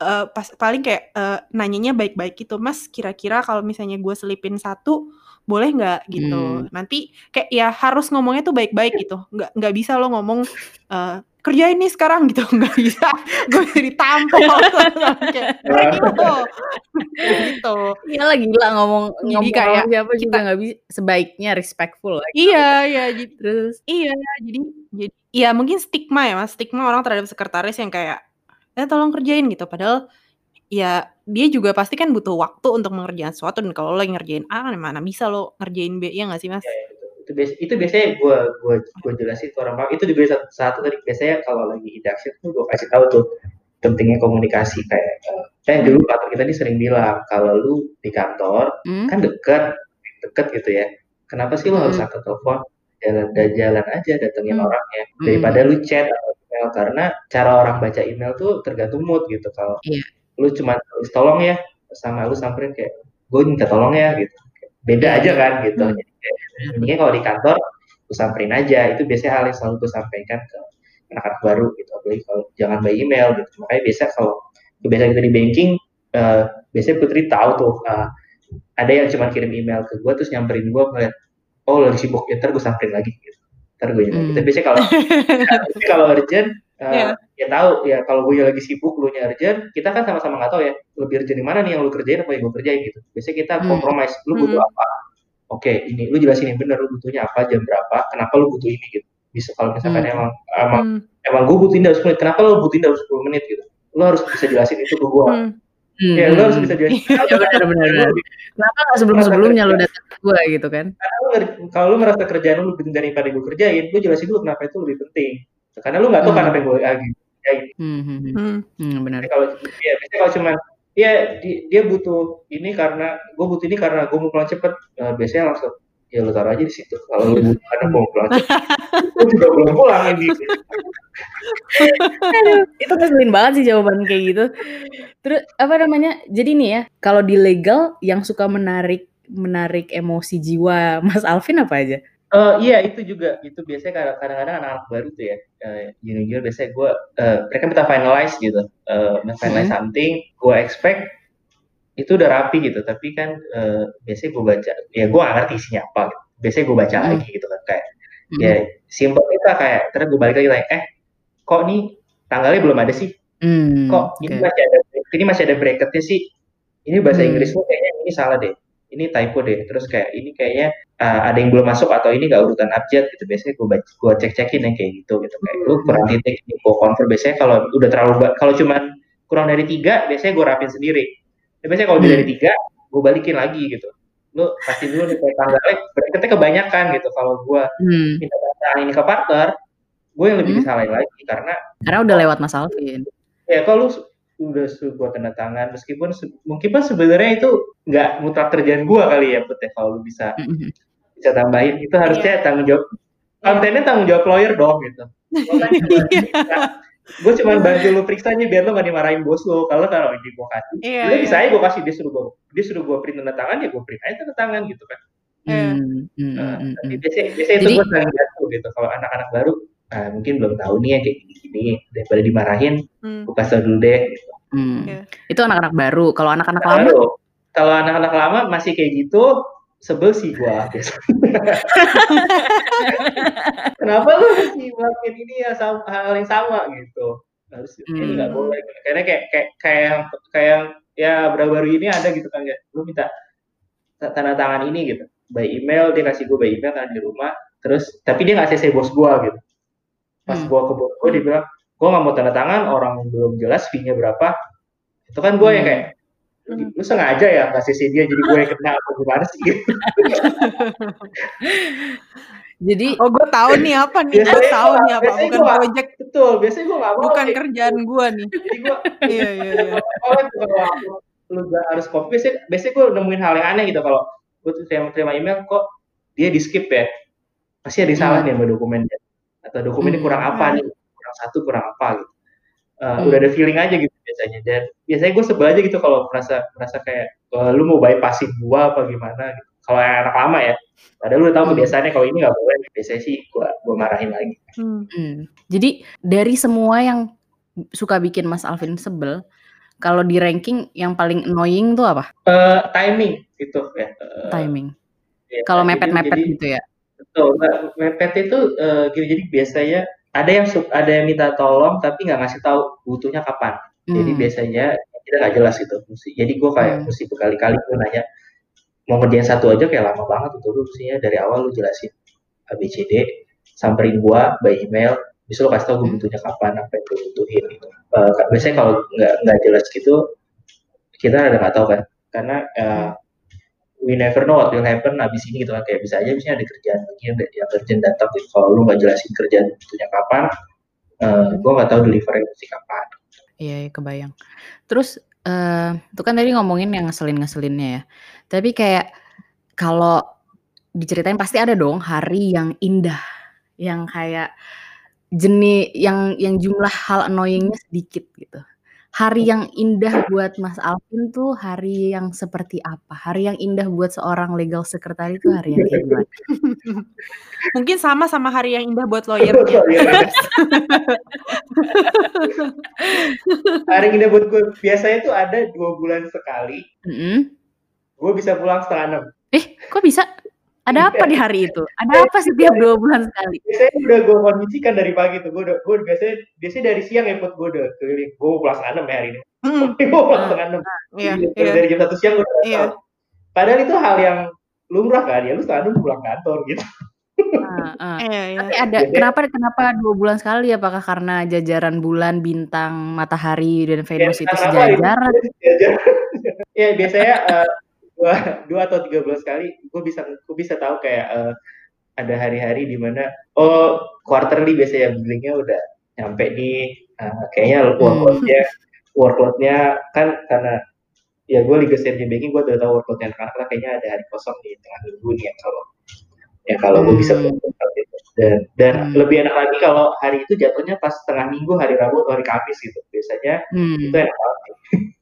eh, pas paling kayak eh, nanyanya baik-baik gitu, Mas. Kira-kira kalau misalnya gue selipin satu, boleh nggak gitu. Hmm. Nanti kayak ya harus ngomongnya tuh baik-baik gitu. Nggak nggak bisa lo ngomong eh, kerjain nih sekarang gitu, nggak bisa. Gue jadi tampol kayak "Pergi lo." gitu. Iya lah gila ngomong Jadi ngomong kayak siapa kita- nggak bisa sebaiknya respectful lah. Iya, iya. Jadi Terus Iya, jadi jadi ya mungkin stigma ya Mas, stigma orang terhadap sekretaris yang kayak, "Eh, tolong kerjain," gitu. Padahal ya dia juga pasti kan butuh waktu untuk mengerjakan sesuatu dan kalau lo lagi ngerjain A, mana bisa lo ngerjain B, ya nggak sih Mas? Ya, itu bias- itu biasanya gue gue gue jelasin ke orang itu juga satu, satu tadi biasanya kalau lagi induction tuh gue kasih tahu tuh pentingnya komunikasi kayak eh, kayak dulu kantor kita ini sering bilang kalau lu di kantor hmm? kan deket deket gitu ya kenapa sih harus Hmm. angkat telepon jalan jalan aja datengin Hmm. orangnya Hmm. daripada lu chat atau email karena cara orang baca email tuh tergantung mood gitu kalau Iya. Lu cuma tulis tolong ya sama lu samperin kayak gue minta tolong ya gitu. Beda aja kan gitu. Hmm. Jadi kayak, mendingan kalau di kantor gue samperin aja. Itu biasanya hal yang selalu gue sampaikan ke anak-anak baru gitu. Apalagi kalau jangan by email gitu. Makanya biasa kalau kebiasaan kita di banking eh, biasanya Putri tahu tuh eh, ada yang cuma kirim email ke gue terus nyamperin gue ngeliat oh lagi sibuk ya ntar gue samperin lagi gitu. Ntar gue email Hmm. gitu biasanya kalau tapi kalau urgent eh, Iya. Ya tahu ya kalau gue lagi sibuk lu nya urgent kita kan sama-sama nggak tahu ya lebih urgent di mana nih yang lu kerjain apa yang gue kerjain gitu biasanya kita Hmm. kompromis lu butuh Hmm. apa oke ini lu jelasin yang benar lu butuhnya apa jam berapa kenapa lu butuh ini gitu bisa kalau misalkan Hmm. emang emang Hmm, emang gue butuhin dalam 10 menit kenapa lu butuhin dalam 10 menit gitu lu harus bisa jelasin itu ke gue hmm. Hmm. ya lu harus bisa jelasin Ya benar benar. Kenapa nggak sebelum sebelumnya lu datang ke gue gitu kan? Karena lu kalau lu merasa kerjaan lu lebih penting daripada gue kerjain lu jelasin dulu kenapa itu lebih penting karena lu nggak tahu Hmm. kan apa yang gue lagi kerjain Hmm, hmm, hmm. Hmm. Hmm, benar. Kalau ya biasanya kalau cuman ya di- dia butuh ini karena gue butuh ini karena gue mau pulang cepet Eh, biasanya langsung ya lu taruh aja di situ kalau lu butuh karena gue mau pulang gue juga belum pulang ini Aduh, itu ngeselin banget sih jawaban kayak gitu. Terus apa namanya? Jadi nih ya, kalau di legal yang suka menarik menarik emosi jiwa Mas Alvin apa aja? Eh, iya itu juga itu biasanya kadang- kadang-kadang anak-anak baru tuh ya eh, junior biasanya gue eh, mereka minta finalize gitu minta finalize Hmm. something gue expect itu udah rapi gitu tapi kan eh, biasanya gue baca ya gue gak ngerti isinya apa gitu. biasanya gue baca Hmm. lagi gitu kan kayak Hmm. ya simple kita kayak terus gue balik lagi tanya eh kok nih tanggalnya belum ada sih Hmm, kok ini oke. masih ada ini masih ada bracketnya sih ini bahasa Hmm. Inggris lu kayaknya ini salah deh ini typo deh terus kayak ini kayaknya uh, ada yang belum masuk atau ini gak urutan abjad gitu biasanya gue baca gue cek cekin yang kayak gitu gitu kayak lu kurang titik gue confirm biasanya kalau udah terlalu kalau cuman kurang dari tiga biasanya gue rapin sendiri Tapi biasanya kalau lebih Hmm. dari tiga gue balikin lagi gitu lu pasti dulu nih kayak tanggalnya berarti kebanyakan gitu kalau gue Hmm. minta data ini ke partner gue yang lebih Hmm. disalahin lagi karena Karena udah lewat Mas Alvin. ya kalau lu udah suruh gue tanda tangan meskipun se- mungkin sebenarnya itu nggak mutlak kerjaan gue kali ya Put ya kalau lu bisa Mhm. bisa tambahin itu harusnya Iya. tanggung jawab kontennya tanggung jawab lawyer dong gitu gue cuma bantu lu periksa aja biar lu gak dimarahin bos lu kalau kalau di gue kasih Iya, Udah iya. bisa aja gue kasih dia suruh gue dia suruh gue print tanda tangan ya gue print aja tanda tangan gitu kan Iya. Hmm, hmm, Nah, hmm, tapi hmm. biasanya, biasanya itu Jadi- gue sering jatuh gitu kalau anak-anak baru nah, mungkin belum tahu nih ya kayak gini-gini. Daripada dimarahin. Hmm. gue kasih dulu deh. Hmm. Iya. Itu anak-anak baru. Kalau anak-anak lama, kalau anak-anak lama masih kayak gitu sebel sih gue kenapa lu masih melakukan ini ya sama, hal yang sama gitu? Harus ini Hmm. nggak boleh. Karena kayak kayak kayak yang kayak yang ya baru-baru ini ada gitu kan ya lu minta ta- tanda tangan ini gitu. By email dia kasih gue by email kan di rumah. Terus tapi dia nggak cc bos gue gitu pas Hmm. gue ke bos gue dia bilang gue nggak mau tanda tangan orang belum jelas fee-nya berapa itu kan gue yang Hmm. kayak lu, lu sengaja ya nggak cc dia jadi gue yang kena apa gimana sih gitu jadi Oh, gue tahu nih apa nih. Gue tahu nih apa. Bukan gua- project, betul biasanya gue nggak mau bukan kayak kerjaan gitu. gue nih. jadi gue Iya, iya, iya. aku lu gak harus copy biasanya, biasanya gue nemuin hal yang aneh gitu kalau gue terima, terima email kok dia di skip ya pasti ada salah Hmm. nih sama dokumennya atau dokumennya Hmm. kurang apa Hmm. nih kurang satu kurang apa gitu Uh, Hmm. udah ada feeling aja gitu biasanya dan biasanya gue sebel aja gitu kalau merasa merasa kayak "Wah, lu mau bypassin gua apa gimana gitu kalau yang anak lama ya padahal lu udah tahu Hmm. kebiasaannya kalau ini nggak boleh biasanya sih gua gua marahin lagi Hmm. Hmm. Jadi dari semua yang suka bikin Mas Alvin sebel, kalau di ranking yang paling annoying tuh apa? Eh, timing gitu ya Eh, Timing. ya, Kalau mepet-mepet gitu ya. Betul, Mbak. mepet itu eh, gini jadi biasanya ada yang su- ada yang minta tolong tapi nggak ngasih tahu butuhnya kapan. Jadi Hmm. biasanya kita nggak jelas gitu. Mesti, jadi gue kayak Hmm. mesti berkali-kali gue nanya mau ngerjain satu aja kayak lama banget itu lu dari awal lu jelasin ABCD samperin gua by email bisa lu kasih tau gue Hmm. butuhnya kapan apa yang gue butuhin gitu. Eh, biasanya kalau nggak nggak jelas gitu kita ada nggak tahu kan karena eh, we never know what will happen abis ini gitu kan kayak bisa aja misalnya ada kerjaan lagi yang, yang urgent datang gitu. kalau lu nggak jelasin kerjaan butuhnya kapan eh gue nggak tahu delivery mesti kapan Iya, iya, kebayang. Terus eh itu kan tadi ngomongin yang ngeselin-ngeselinnya ya. Tapi kayak kalau diceritain pasti ada dong hari yang indah, yang kayak jenis yang yang jumlah hal annoyingnya sedikit gitu. Hari yang indah buat Mas Alvin tuh hari yang seperti apa? Hari yang indah buat seorang legal secretary itu hari yang kayak gimana? Mungkin sama sama hari yang indah buat lawyernya. Iya. hari ini buat gue biasanya tuh ada dua bulan sekali Mm-mm. gue bisa pulang setengah enam Eh, kok bisa? Ada apa di hari itu? Ada apa setiap dua bulan sekali? biasanya udah gue kondisikan dari pagi tuh gue udah gue biasanya biasanya dari siang ya buat gue udah keliling gue pulang setengah enam ya hari ini Hmm, gue pulang setengah enam Iya, Jadi, iya. dari jam satu siang gue udah Iya. tahu. padahal itu hal yang lumrah kan ya lu setengah enam pulang kantor gitu Ah, ah. Iya, iya. Tapi ada Jadi- kenapa kenapa dua bulan sekali? Apakah karena jajaran bulan, bintang, matahari dan Venus itu kenapa itu? sejajaran? Ya biasanya eh, dua, dua atau tiga bulan sekali gue bisa gue bisa tahu kayak eh, ada hari-hari di mana oh quarterly biasanya billingnya udah nyampe nih eh, kayaknya workloadnya workloadnya kan karena ya gue liga senior banking gue udah tahu workloadnya anak-anak kayaknya ada hari kosong di tengah minggu nih ya kalau ya kalau gue bisa Hmm. melakukan itu dan dan Hmm. lebih enak lagi kalau hari itu jatuhnya pas tengah minggu hari Rabu atau hari Kamis gitu biasanya Hmm. itu enak banget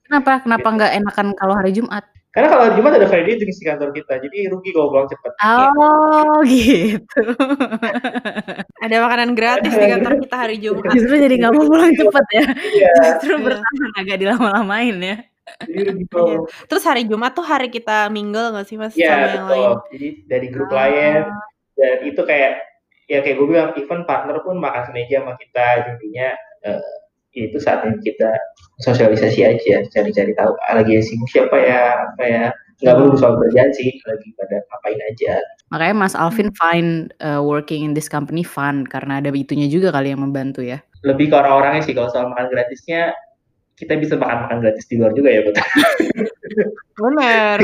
Kenapa? Kenapa nggak enakan kalau hari Jumat? Karena kalau hari Jumat ada Friday drinks di kantor kita jadi rugi kalau pulang cepet Oh, gitu. Ada makanan gratis di kantor kita hari Jumat. Justru jadi nggak mau pulang cepet ya. iya Justru Iya. bertahan agak dilama-lamain ya. jadi kalau Terus hari Jumat tuh hari kita mingle gak sih mas Iya sama yang lain? betul jadi dari grup klien Ah. dan itu kayak ya kayak gue bilang even partner pun makan semeja sama kita jadinya eh, itu saatnya kita sosialisasi aja cari-cari tahu ah, lagi sibuk siapa ya apa ya nggak perlu soal kerjaan sih lagi pada ngapain aja Makanya Mas Alvin find uh, working in this company fun karena ada itunya juga kali yang membantu ya. lebih ke orang-orangnya sih kalau soal makan gratisnya kita bisa makan-makan gratis di luar juga ya, betul. Benar.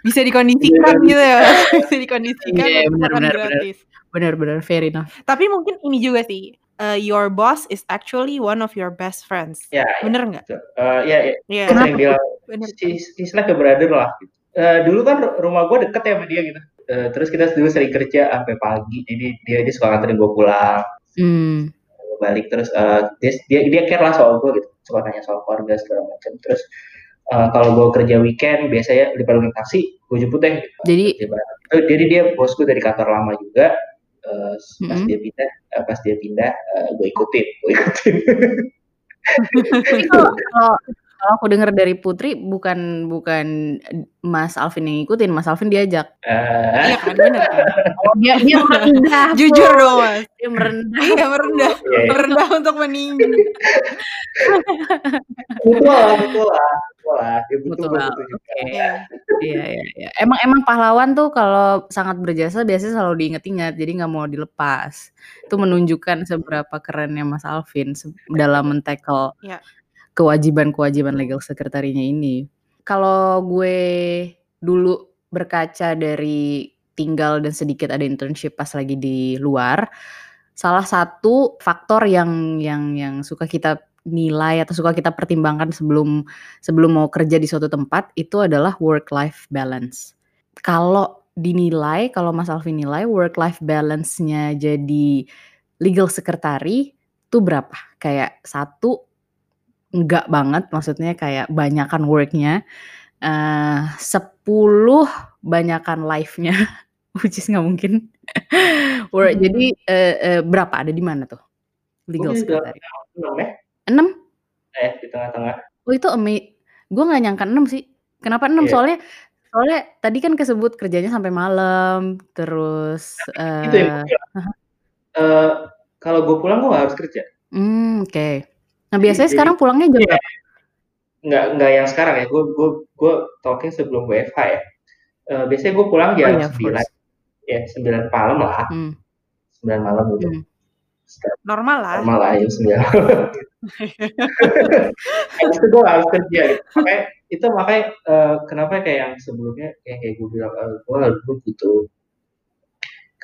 Bisa dikondisikan gitu ya. Bisa dikondisikan Iya, untuk benar, makan benar, benar. Benar-benar fair enough. Tapi mungkin ini juga sih, eee, your boss is actually one of your best friends. Ya, ya, Bener nggak? ya, ya. Iya. Gue sering bilang, Bener. he's, he's like a brother lah. Gitu. Eee, dulu kan rumah gue deket ya sama dia gitu. Eee, terus kita dulu sering kerja sampai pagi, jadi dia dia suka nganterin gue pulang. Hmm. Balik terus eee, dia dia dia care lah soal gue gitu, suka nanya soal keluarga segala macam. Terus eee, kalau gue kerja weekend biasanya daripada naik taksi, gue jemput deh. Jadi bareng. Eee, jadi dia bos gue dari kantor lama juga. Eee, pas Mhm. dia pindah eee, pas dia pindah, eee, gue ikutin gue ikutin. Tapi kalau kalau kalau aku dengar dari Putri bukan bukan Mas Alvin yang ngikutin, Mas Alvin diajak. Eee, Iya kan, bener kan? Oh, dia dia merendah. Jujur dong, Mas. Dia merendah. Iya, merendah. Merendah untuk meninggi. Betul lah, betul lah, betul lah. Betul juga. oke. Iya. Iya iya iya. Emang emang pahlawan tuh kalau sangat berjasa biasanya selalu diingat-ingat, jadi nggak mau dilepas. Itu menunjukkan seberapa kerennya Mas Alvin dalam men-tackle Iya. Kewajiban-kewajiban legal secretary-nya ini. Kalau gue dulu berkaca dari tinggal dan sedikit ada internship pas lagi di luar, salah satu faktor yang yang yang suka kita nilai atau suka kita pertimbangkan sebelum sebelum mau kerja di suatu tempat itu adalah work life balance. Kalau dinilai, kalau Mas Alvin nilai work life balance-nya jadi legal secretary itu berapa? Kayak satu enggak banget, maksudnya kayak banyakan work-nya. Eh 10 banyakan life-nya, which is nggak mungkin. Work Mhm. jadi eh, eh, berapa? Ada di mana tuh? Legal secretary. tengah-tengah ya? 6? Eh, di tengah-tengah. Oh itu ama gue nggak nyangka 6 sih. Kenapa 6? Iya. Soalnya soalnya tadi kan kesebut kerjanya sampai malam, terus Itu bilang. ah hah. Eee, kalau gue pulang gue harus kerja. Mmm, oke. Nah biasanya jadi sekarang pulangnya jam iya. berapa? Nggak nggak yang sekarang ya, gue gue gue talking sebelum WFH ya. Eee, biasanya gue pulang Oh jam iya, of 9, course. ya 9 malam lah. Mmm. 9 malam gitu. Sekarang Normal lah. normal lah jam 9 malam. Habis itu gue harus kerja gitu. Makanya itu makanya eee, kenapa kayak yang sebelumnya kayak kayak gue bilang, eee, gue gue butuh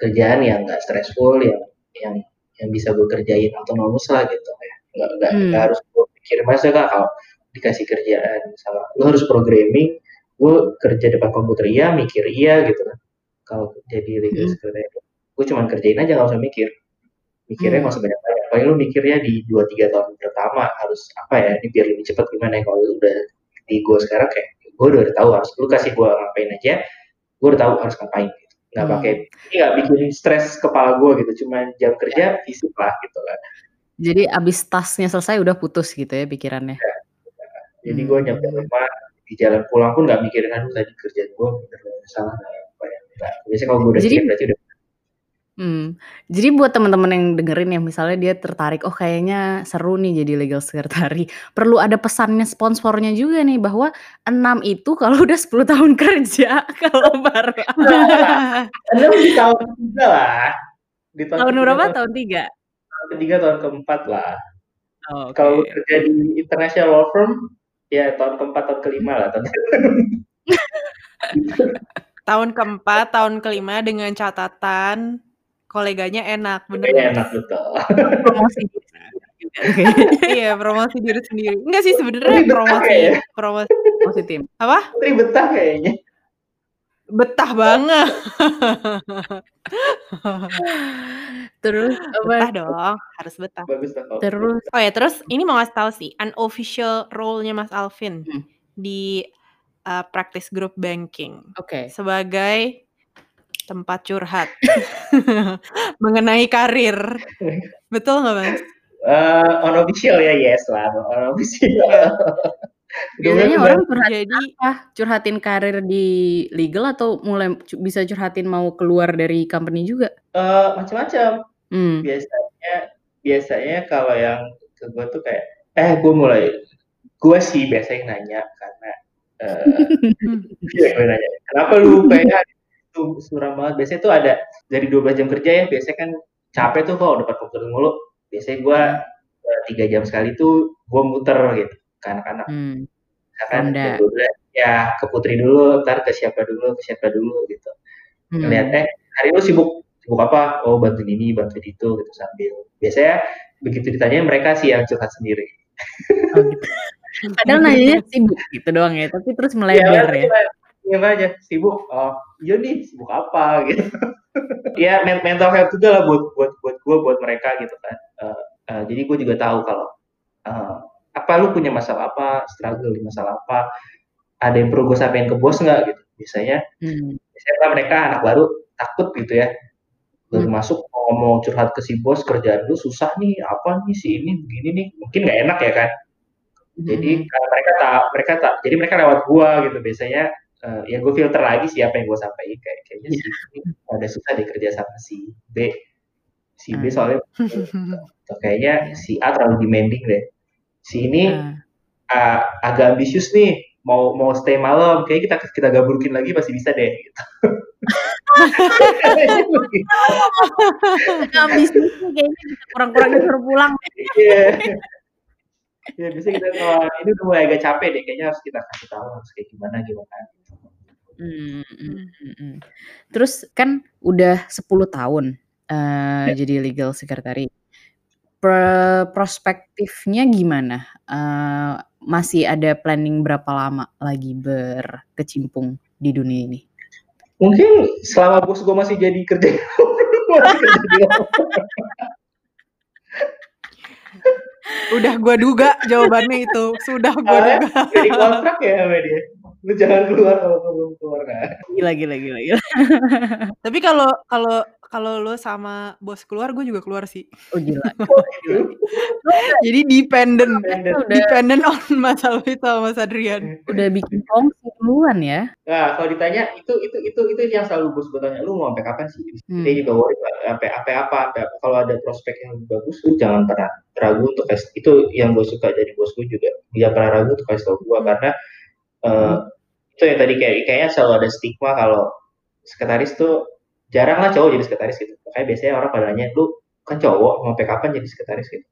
kerjaan yang nggak stressful, yang yang yang bisa gue kerjain autonomous lah gitu ya. Nggak nggak nggak Mmm. harus gue pikirin masa Kak kalau dikasih kerjaan misalnya lu harus programming, gue kerja depan komputer iya, mikir iya gitu kan. Kalau jadi legal Mhm. secretary, gue cuman kerjain aja nggak usah mikir. Mikirnya nggak Mmm. usah banyak-banyak, paling lu mikirnya di 2, 3 tahun pertama harus apa ya, ini biar lebih cepat gimana ya, kalau udah di gue sekarang kayak, gue udah tahu harus lu kasih gue ngapain aja, gue udah tahu harus ngapain gitu. Nggak pakai Mmm. ini nggak bikin stres kepala gue gitu, cuman jam Ya. kerja fisik lah gitu kan. Jadi abis tasnya selesai udah putus gitu ya pikirannya? Ya, jadi gue nyampe rumah, di jalan pulang pun nggak mikirin, "Aduh tadi kerjaan gue bener nggak salah apa ya?" Nggak, biasanya kalau gue udah Jadi berarti udah Mmm, jadi buat teman-teman yang dengerin ya, misalnya dia tertarik, "Oh kayaknya seru nih jadi legal secretary." Perlu ada pesannya sponsornya juga nih bahwa 6 itu kalau udah 10 tahun kerja, kalau baru kadang di tahun ke-3 lah. Di tahun Tahun ke-3, berapa? tahun Tahun 3? Ke-3, tahun ke-4 lah. Oh, Kalau lu oke kerja di international law firm, ya tahun ke-4, tahun ke-5 lah, tahun gitu. Tahun ke-4, tahun ke-5 dengan catatan koleganya enak, bener Kayaknya nggak, enak, betul. Promosi oke. Iya, promosi diri sendiri. Enggak sih sebenarnya promosi kayaknya. promosi Promosi tim. apa? Putri betah kayaknya. Betah banget. Terus Betah apa? dong, harus betah. Bagus Terus Oh ya, terus ini mau ngasih tahu sih, unofficial role-nya Mas Alvin Mmm. di, eee, practice group banking Oke. sebagai tempat curhat mengenai karir. Betul nggak, Mas? Eee, unofficial ya, yes lah, unofficial. Biasanya orang curhat Jadi apa? Curhatin karir di legal atau mulai bisa curhatin mau keluar dari company juga? Eee, macam-macam. Mmm. Biasanya biasanya kalau yang ke gue tuh kayak, eh gue mulai gue sih biasanya nanya karena, eee, Mmm. iya gue nanya, "Kenapa lu PH itu suram banget?" Biasanya tuh ada dari 12 jam kerja ya, biasanya kan capek tuh kalau depan komputer mulu. Biasanya gue, Mmm. eee, 3 jam sekali tuh gue muter gitu. Ke anak-anak. Hmm. Misalkan Ronda. 12 ya ke Putri dulu, ntar ke siapa dulu, ke siapa dulu gitu. Hmm. Ngeliat eh hari lu sibuk sibuk apa? Oh bantuin ini, bantuin itu gitu sambil. Biasanya begitu ditanya mereka sih yang curhat sendiri. Oh, gitu. Padahal nanyanya sibuk gitu doang ya, tapi terus melebar ya. Iya aja sibuk. Oh iya nih sibuk apa gitu. ya men- mental health juga lah buat buat buat gue buat mereka gitu kan. Eh, eh, jadi gue juga tahu kalau eh, apa lu punya masalah apa, struggle di masalah apa, ada yang perlu gue sampaikan ke bos nggak gitu. Biasanya Hmm. biasanya kan mereka anak baru takut gitu ya. Baru Hmm. masuk mau ngomong curhat ke si bos kerjaan lu susah nih, apa nih si ini begini nih, mungkin nggak enak ya kan. Jadi Hmm. kalau mereka tak mereka tak jadi mereka lewat gua gitu biasanya eh, ya gue filter lagi siapa yang gue sampaikan kayak kayaknya Iya. si ini ada susah deh kerja sama si B si B Hmm. soalnya kayaknya Iya. si A terlalu demanding deh si ini Ah. ah, agak ambisius nih mau mau stay malam kayak kita kita gabungin lagi pasti bisa deh gitu. Habis itu kayaknya bisa kurang-kurangin suruh pulang. Iya. Ya bisa kita kalau ini udah mulai agak capek deh kayaknya harus kita kasih tahu harus kayak gimana gimana. Hmm, hmm, hmm, hmm. Terus kan udah 10 tahun eh, Ya. jadi legal secretary. Pro- prospektifnya gimana? Eh, masih ada planning berapa lama lagi berkecimpung di dunia ini? Mungkin selama bos gue masih jadi kerja. Udah gua duga jawabannya itu. Sudah gua Soalnya duga. jadi kontrak ya sama dia. Lu jangan keluar kalau lu belum keluar kan. Gila, gila, gila, gila. Tapi kalau kalau kalau lo sama bos keluar, gue juga keluar sih. Oh gila. Jadi dependent, Dependent. udah dependent on Mas Alwi sama Mas Adrian. udah bikin kongsi duluan ya. Nah, kalau ditanya itu itu itu itu yang selalu bos gue tanya, lu mau sampai kapan sih? Hmm. Dia juga worry Pak, sampai apa? Apa? Kalau ada prospek yang lebih bagus, lu jangan pernah ragu untuk kasih. Itu yang gue suka dari bos gue juga. Dia pernah ragu untuk kasih tau gue Hmm. karena eh, itu yang tadi kayak kayaknya selalu ada stigma kalau sekretaris tuh jarang lah cowok jadi sekretaris gitu. Makanya biasanya orang pada nanya, lu kan cowok mau kapan jadi sekretaris gitu.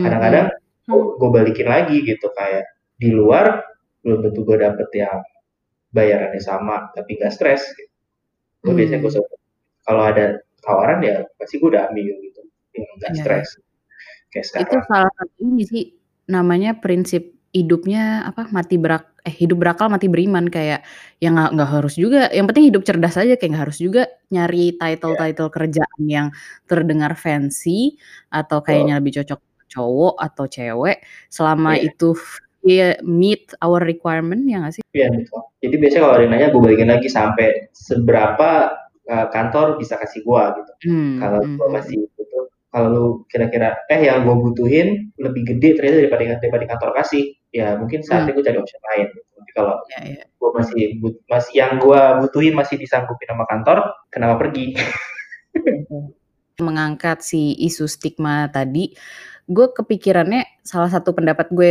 Kadang-kadang Hmm. gue balikin lagi gitu kayak di luar belum tentu gue dapet yang bayarannya sama tapi gak stres gitu. Gue Hmm. biasanya gue suka kalau ada tawaran ya pasti gue udah ambil gitu yang gak Iya. stres kayak Itu salah satu ini sih namanya prinsip hidupnya apa mati berak eh hidup berakal mati beriman kayak yang nggak harus juga yang penting hidup cerdas aja kayak nggak harus juga nyari title title kerjaan yang terdengar fancy atau kayaknya lebih cocok cowok atau cewek selama Iya. itu meet our requirement ya nggak sih? Iya betul. Jadi biasanya kalau ada nanya gue balikin lagi sampai seberapa uh, kantor bisa kasih gue gitu. Hmm, Kalau hmm, gue hmm. masih butuh, kalau lu kira-kira eh yang gue butuhin lebih gede ternyata daripada daripada kantor kasih, ya mungkin saatnya gue cari option lain. Gitu. Kalau Ya, ya. gue masih but- masih yang gue butuhin masih disanggupin sama kantor, kenapa pergi? mengangkat si isu stigma tadi, gue kepikirannya salah satu pendapat gue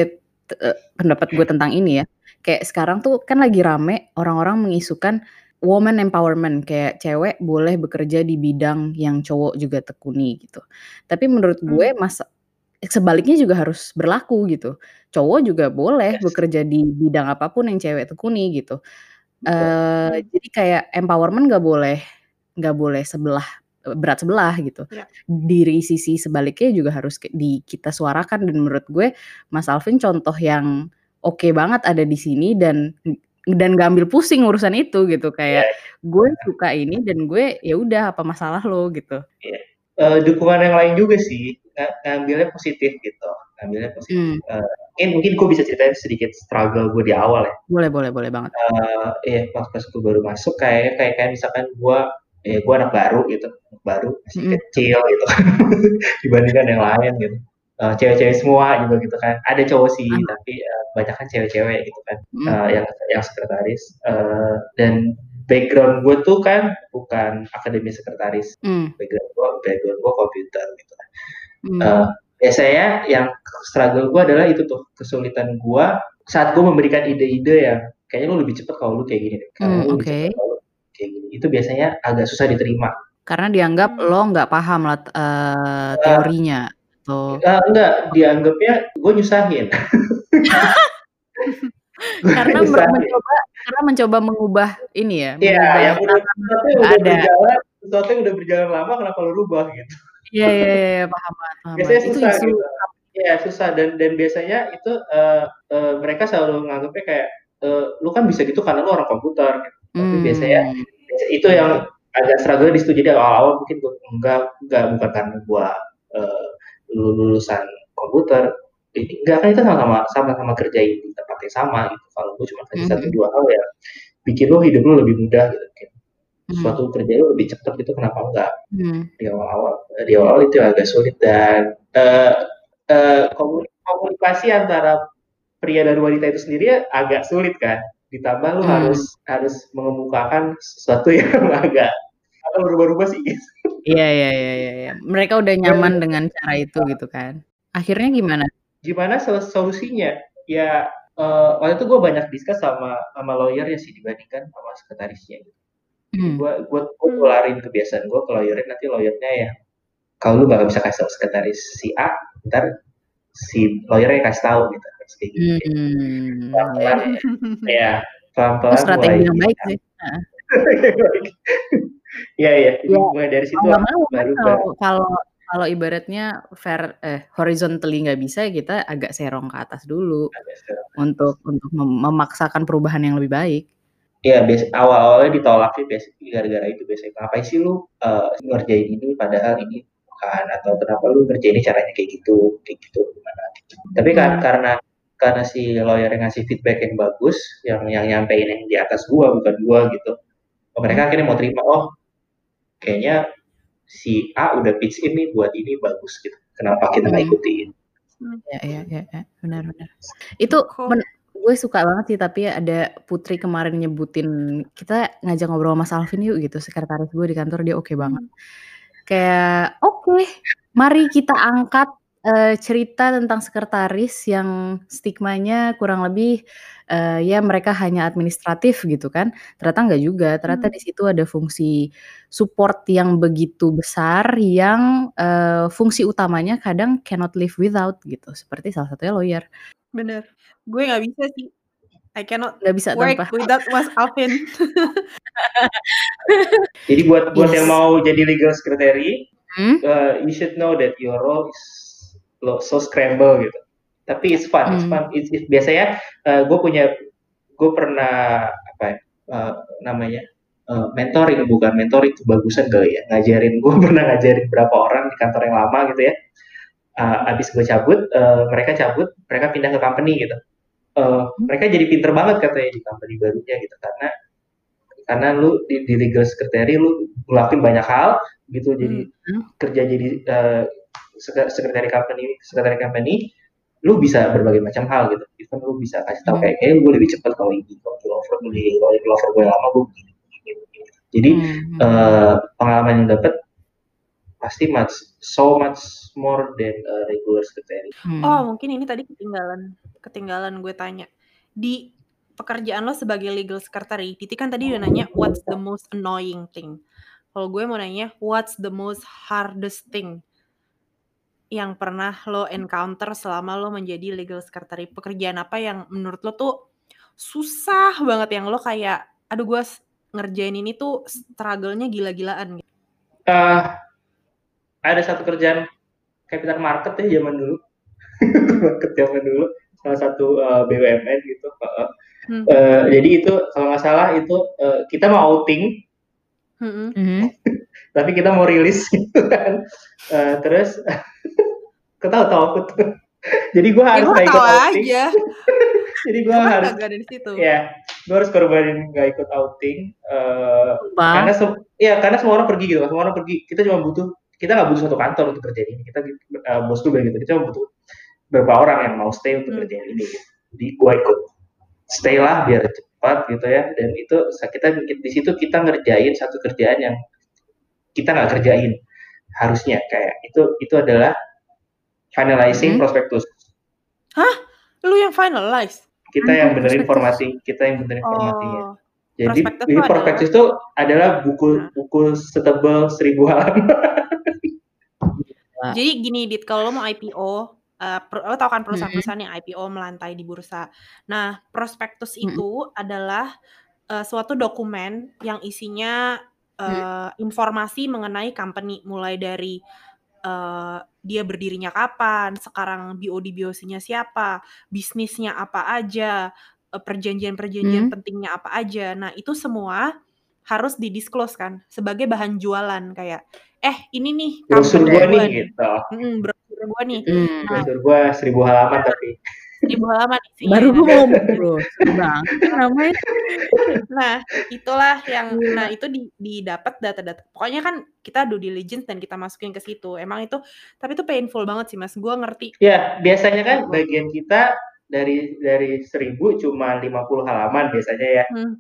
eh, pendapat gue tentang ini ya. Kayak sekarang tuh kan lagi rame orang-orang mengisukan woman empowerment kayak cewek boleh bekerja di bidang yang cowok juga tekuni gitu. Tapi menurut gue mas sebaliknya juga harus berlaku gitu. Cowok juga boleh Yes. bekerja di bidang apa pun yang cewek tekuni gitu. Eh jadi kayak empowerment nggak boleh nggak boleh sebelah berat sebelah gitu. Ya. Diri sisi sebaliknya juga harus di kita suarakan dan menurut gue Mas Alvin contoh yang oke banget ada di sini dan dan gak ambil pusing urusan itu gitu kayak gue suka ini dan gue ya udah apa masalah lo gitu. Eh, dukungan yang lain juga sih, ng- ngambilnya positif gitu, ngambilnya positif. Hmm, Eh, mungkin mungkin gue bisa ceritain sedikit struggle gue di awal ya. boleh boleh boleh banget. Eh, Iya pas pas gue baru masuk kayak kayak kayak misalkan gue ya gue anak baru gitu, anak baru masih Mm-mm. kecil gitu dibandingkan yang lain gitu. Eh, cewek-cewek semua juga gitu kan. Ada cowok sih Ah. tapi eh, banyak kan cewek-cewek gitu kan. Mm. eh, yang yang sekretaris Eh, dan background gue tuh kan bukan akademi sekretaris. Hmm, background gue background gue komputer gitu kan. Hmm, Eh, biasanya yang struggle gue adalah itu tuh kesulitan gue saat gue memberikan ide-ide yang kayaknya lu lebih cepet kalau lu kayak gini deh. Hmm, lu lebih kalau lu kayak gini. Itu biasanya agak susah diterima. Karena dianggap Hmm. lo nggak paham lah eh, teorinya atau Eh, enggak dianggapnya gue nyusahin Karena mencoba karena mencoba mengubah ini ya, Iya, yang udah sesuatu yang udah ada. berjalan sesuatu yang udah berjalan lama kenapa lu rubah gitu. Iya iya iya iya, paham paham Biasanya. Itu susah isu gitu. Iya, susah dan dan biasanya itu, eee eee, mereka selalu nganggepnya kayak, eee, "Lu kan bisa gitu karena lu orang komputer," gitu. Tapi biasanya itu yang agak struggle di situ. Jadi awal-awal mungkin gua enggak enggak bukan karena gua, lu lulusan komputer, enggak, kan itu sama-sama sama-sama kerjain di tempat yang sama gitu. Kalau gua cuma kasih satu mhm. dua hal yang bikin lu hidup lu lebih mudah gitu, kayak Mmm. suatu kerjaan lu lebih cepet gitu, kenapa enggak? Mmm. Di awal-awal eee, di awal-awal itu agak sulit dan, eee, komuni komunikasi antara pria dan wanita itu sendiri agak sulit kan, ditambah lu Mmm. harus harus mengemukakan sesuatu yang agak agak berubah-ubah sih gitu. Iya iya iya iya iya. Mereka udah nyaman dengan cara itu gitu kan. Akhirnya gimana? Gimana solu solusinya? Ya, eee, waktu itu gua banyak discuss sama sama lawyer-nya sih dibandingkan sama sekretarisnya gitu. Gua Mmm. nularin kebiasaan gua ke lawyer-nya, nanti lawyer-nya yang kalau lu nggak bisa kasih tahu sekretaris si A, entar si lawyer-nya kasih tahu gitu, harus kayak gitu iya Pelan-pelan ya, pelan-pelan strategi yang baik bisa. sih. Iya iya, Ya, mulai dari situ nggak mau baru kalau baru kalau kalau ibaratnya ver eh, horizontally nggak bisa, kita agak serong ke atas dulu agak untuk untuk mem memaksakan perubahan yang lebih baik. Iya, awal-awalnya ditolaknya biasa gara-gara itu biasanya, "Ngapain sih lu, eee, ngerjain ini padahal ini bukan," atau "Kenapa lu ngerjainnya caranya kayak gitu kayak gitu, gimana?" Gitu. Tapi kan karena karena si lawyer-nya ngasih feedback yang bagus, yang yang nyampein yang di atas gua, bukan gua gitu, oh mereka Mmm. akhirnya mau terima, "Oh, kayaknya si A udah pitch in nih buat ini bagus gitu, kenapa kita nggak Mhm. ikutin?" Iya iya iya iya, benar benar. Itu men gue suka banget sih tapi ada Putri kemarin nyebutin, "Kita ngajak ngobrol sama Salvin yuk," gitu, sekretaris gue di kantor, dia oke banget. Mmm. Kayak, "Oke, mari kita angkat, eee, cerita tentang sekretaris yang stigmanya kurang lebih, eee, ya mereka hanya administratif," gitu kan. Ternyata enggak juga, ternyata Mmm. di situ ada fungsi support yang begitu besar yang, eee, fungsi utamanya kadang cannot live without gitu, seperti salah satunya lawyer. Bener. Gue nggak bisa sih. I cannot Nggak bisa work tanpa without Mas Alvin. Jadi buat buat yang Yes. mau jadi legal secretary, Hmm? eee, you should know that your role is lo so scramble gitu. Tapi it's fun it's Mmm. fun, it's it's biasanya, eee, gue punya gue pernah apa ya, eee, namanya, eee, mentoring bukan mentor itu bagusan kali ya, ngajarin gue pernah ngajarin berapa orang di kantor yang lama gitu ya, eee, habis gue cabut, eee, mereka cabut, mereka pindah ke company gitu, Mmm. mereka jadi pinter banget katanya di company barunya gitu, karena karena lu di di legal secretary lu ngelakuin banyak hal gitu, jadi Mhm. kerja jadi, eee, seke secretary company secretary company, lu bisa berbagai macam hal gitu, even lu bisa kasih tahu Mmm. kayak, "Kayaknya gue lebih cepet kalau ini, kalau di law law firm gue lama gue begini begini begini." Jadi, mhm. eee, pengalaman yang dapet pasti much so much more than a regular secretary. Oh, Mmm. mungkin ini tadi ketinggalan ketinggalan gue tanya. Di pekerjaan lo sebagai legal secretary, Titi kan tadi udah nanya what's the most annoying thing. Kalau gue mau nanya what's the most hardest thing yang pernah lo encounter selama lo menjadi legal secretary? Pekerjaan apa yang menurut lo tuh susah banget yang lo kayak, "Aduh gue ngerjain ini tuh struggle-nya gila-gilaan," gitu? Eee, ada satu kerjaan capital market ya zaman dulu, market zaman dulu, salah satu, eee, BUMN gitu, heeh. Mmm. Eee, jadi itu kalau nggak salah itu, eee, kita mau outing Mhm. Tapi kita mau rilis gitu kan, eee, terus ketawa-tawa aku tuh. Jadi gue Ya harus nggak ikut ketawa outing. aja. Jadi gue kan harus di situ. ya, gue harus korbanin nggak ikut outing, Sumpah? karena iya, karena semua orang pergi gitu semua orang pergi. Kita cuma butuh kita nggak butuh satu kantor untuk kerjain ini, kita eee, bos bilang gitu, "Kita cuma butuh beberapa orang yang mau stay untuk ngerjain ini," gitu. Jadi gue ikut. Stay lah biar cepat gitu ya, dan itu kita di situ kita ngerjain satu kerjaan yang kita nggak kerjain harusnya, kayak itu itu adalah finalizing Mhm. prospektus. Hah? Lu yang finalize? Kita yang Anjing, benerin formati kita yang benerin formatinya. Oh, Jadi prospektus ini prospektus itu adalah buku Nah. buku setebal 1000 halaman. Gila. Jadi gini Dit, kalau lo mau IPO eee, per lo tau kan Mhm. perusahaan-perusahaan yang IPO melantai di bursa. Nah, prospektus Mhm. itu adalah, eee, suatu dokumen yang isinya, Eee, informasi mengenai company, mulai dari, eee, dia berdirinya kapan, sekarang BOD-BOC-nya siapa, bisnisnya apa aja, eee, perjanjian-perjanjian Mmm. pentingnya apa aja. Nah, itu semua harus di-disclose kan sebagai bahan jualan kayak, "Eh, ini nih Brosur gua nih, nih." gitu. Mhm, brosur gua nih. Mmm. Nah Brosur gua 1000 halaman tapi. 1000 halaman isinya. Baru Nah gua mau brosur banget sih namanya. Nah, itulah yang nah Gila. itu di didapat data-data pokoknya kan kita due diligence dan kita masukin ke situ. Emang itu tapi itu painful banget sih, Mas, gua ngerti. Ya, biasanya kan bagian kita dari dari 1000 cuma 50 halaman biasanya ya. Hmm.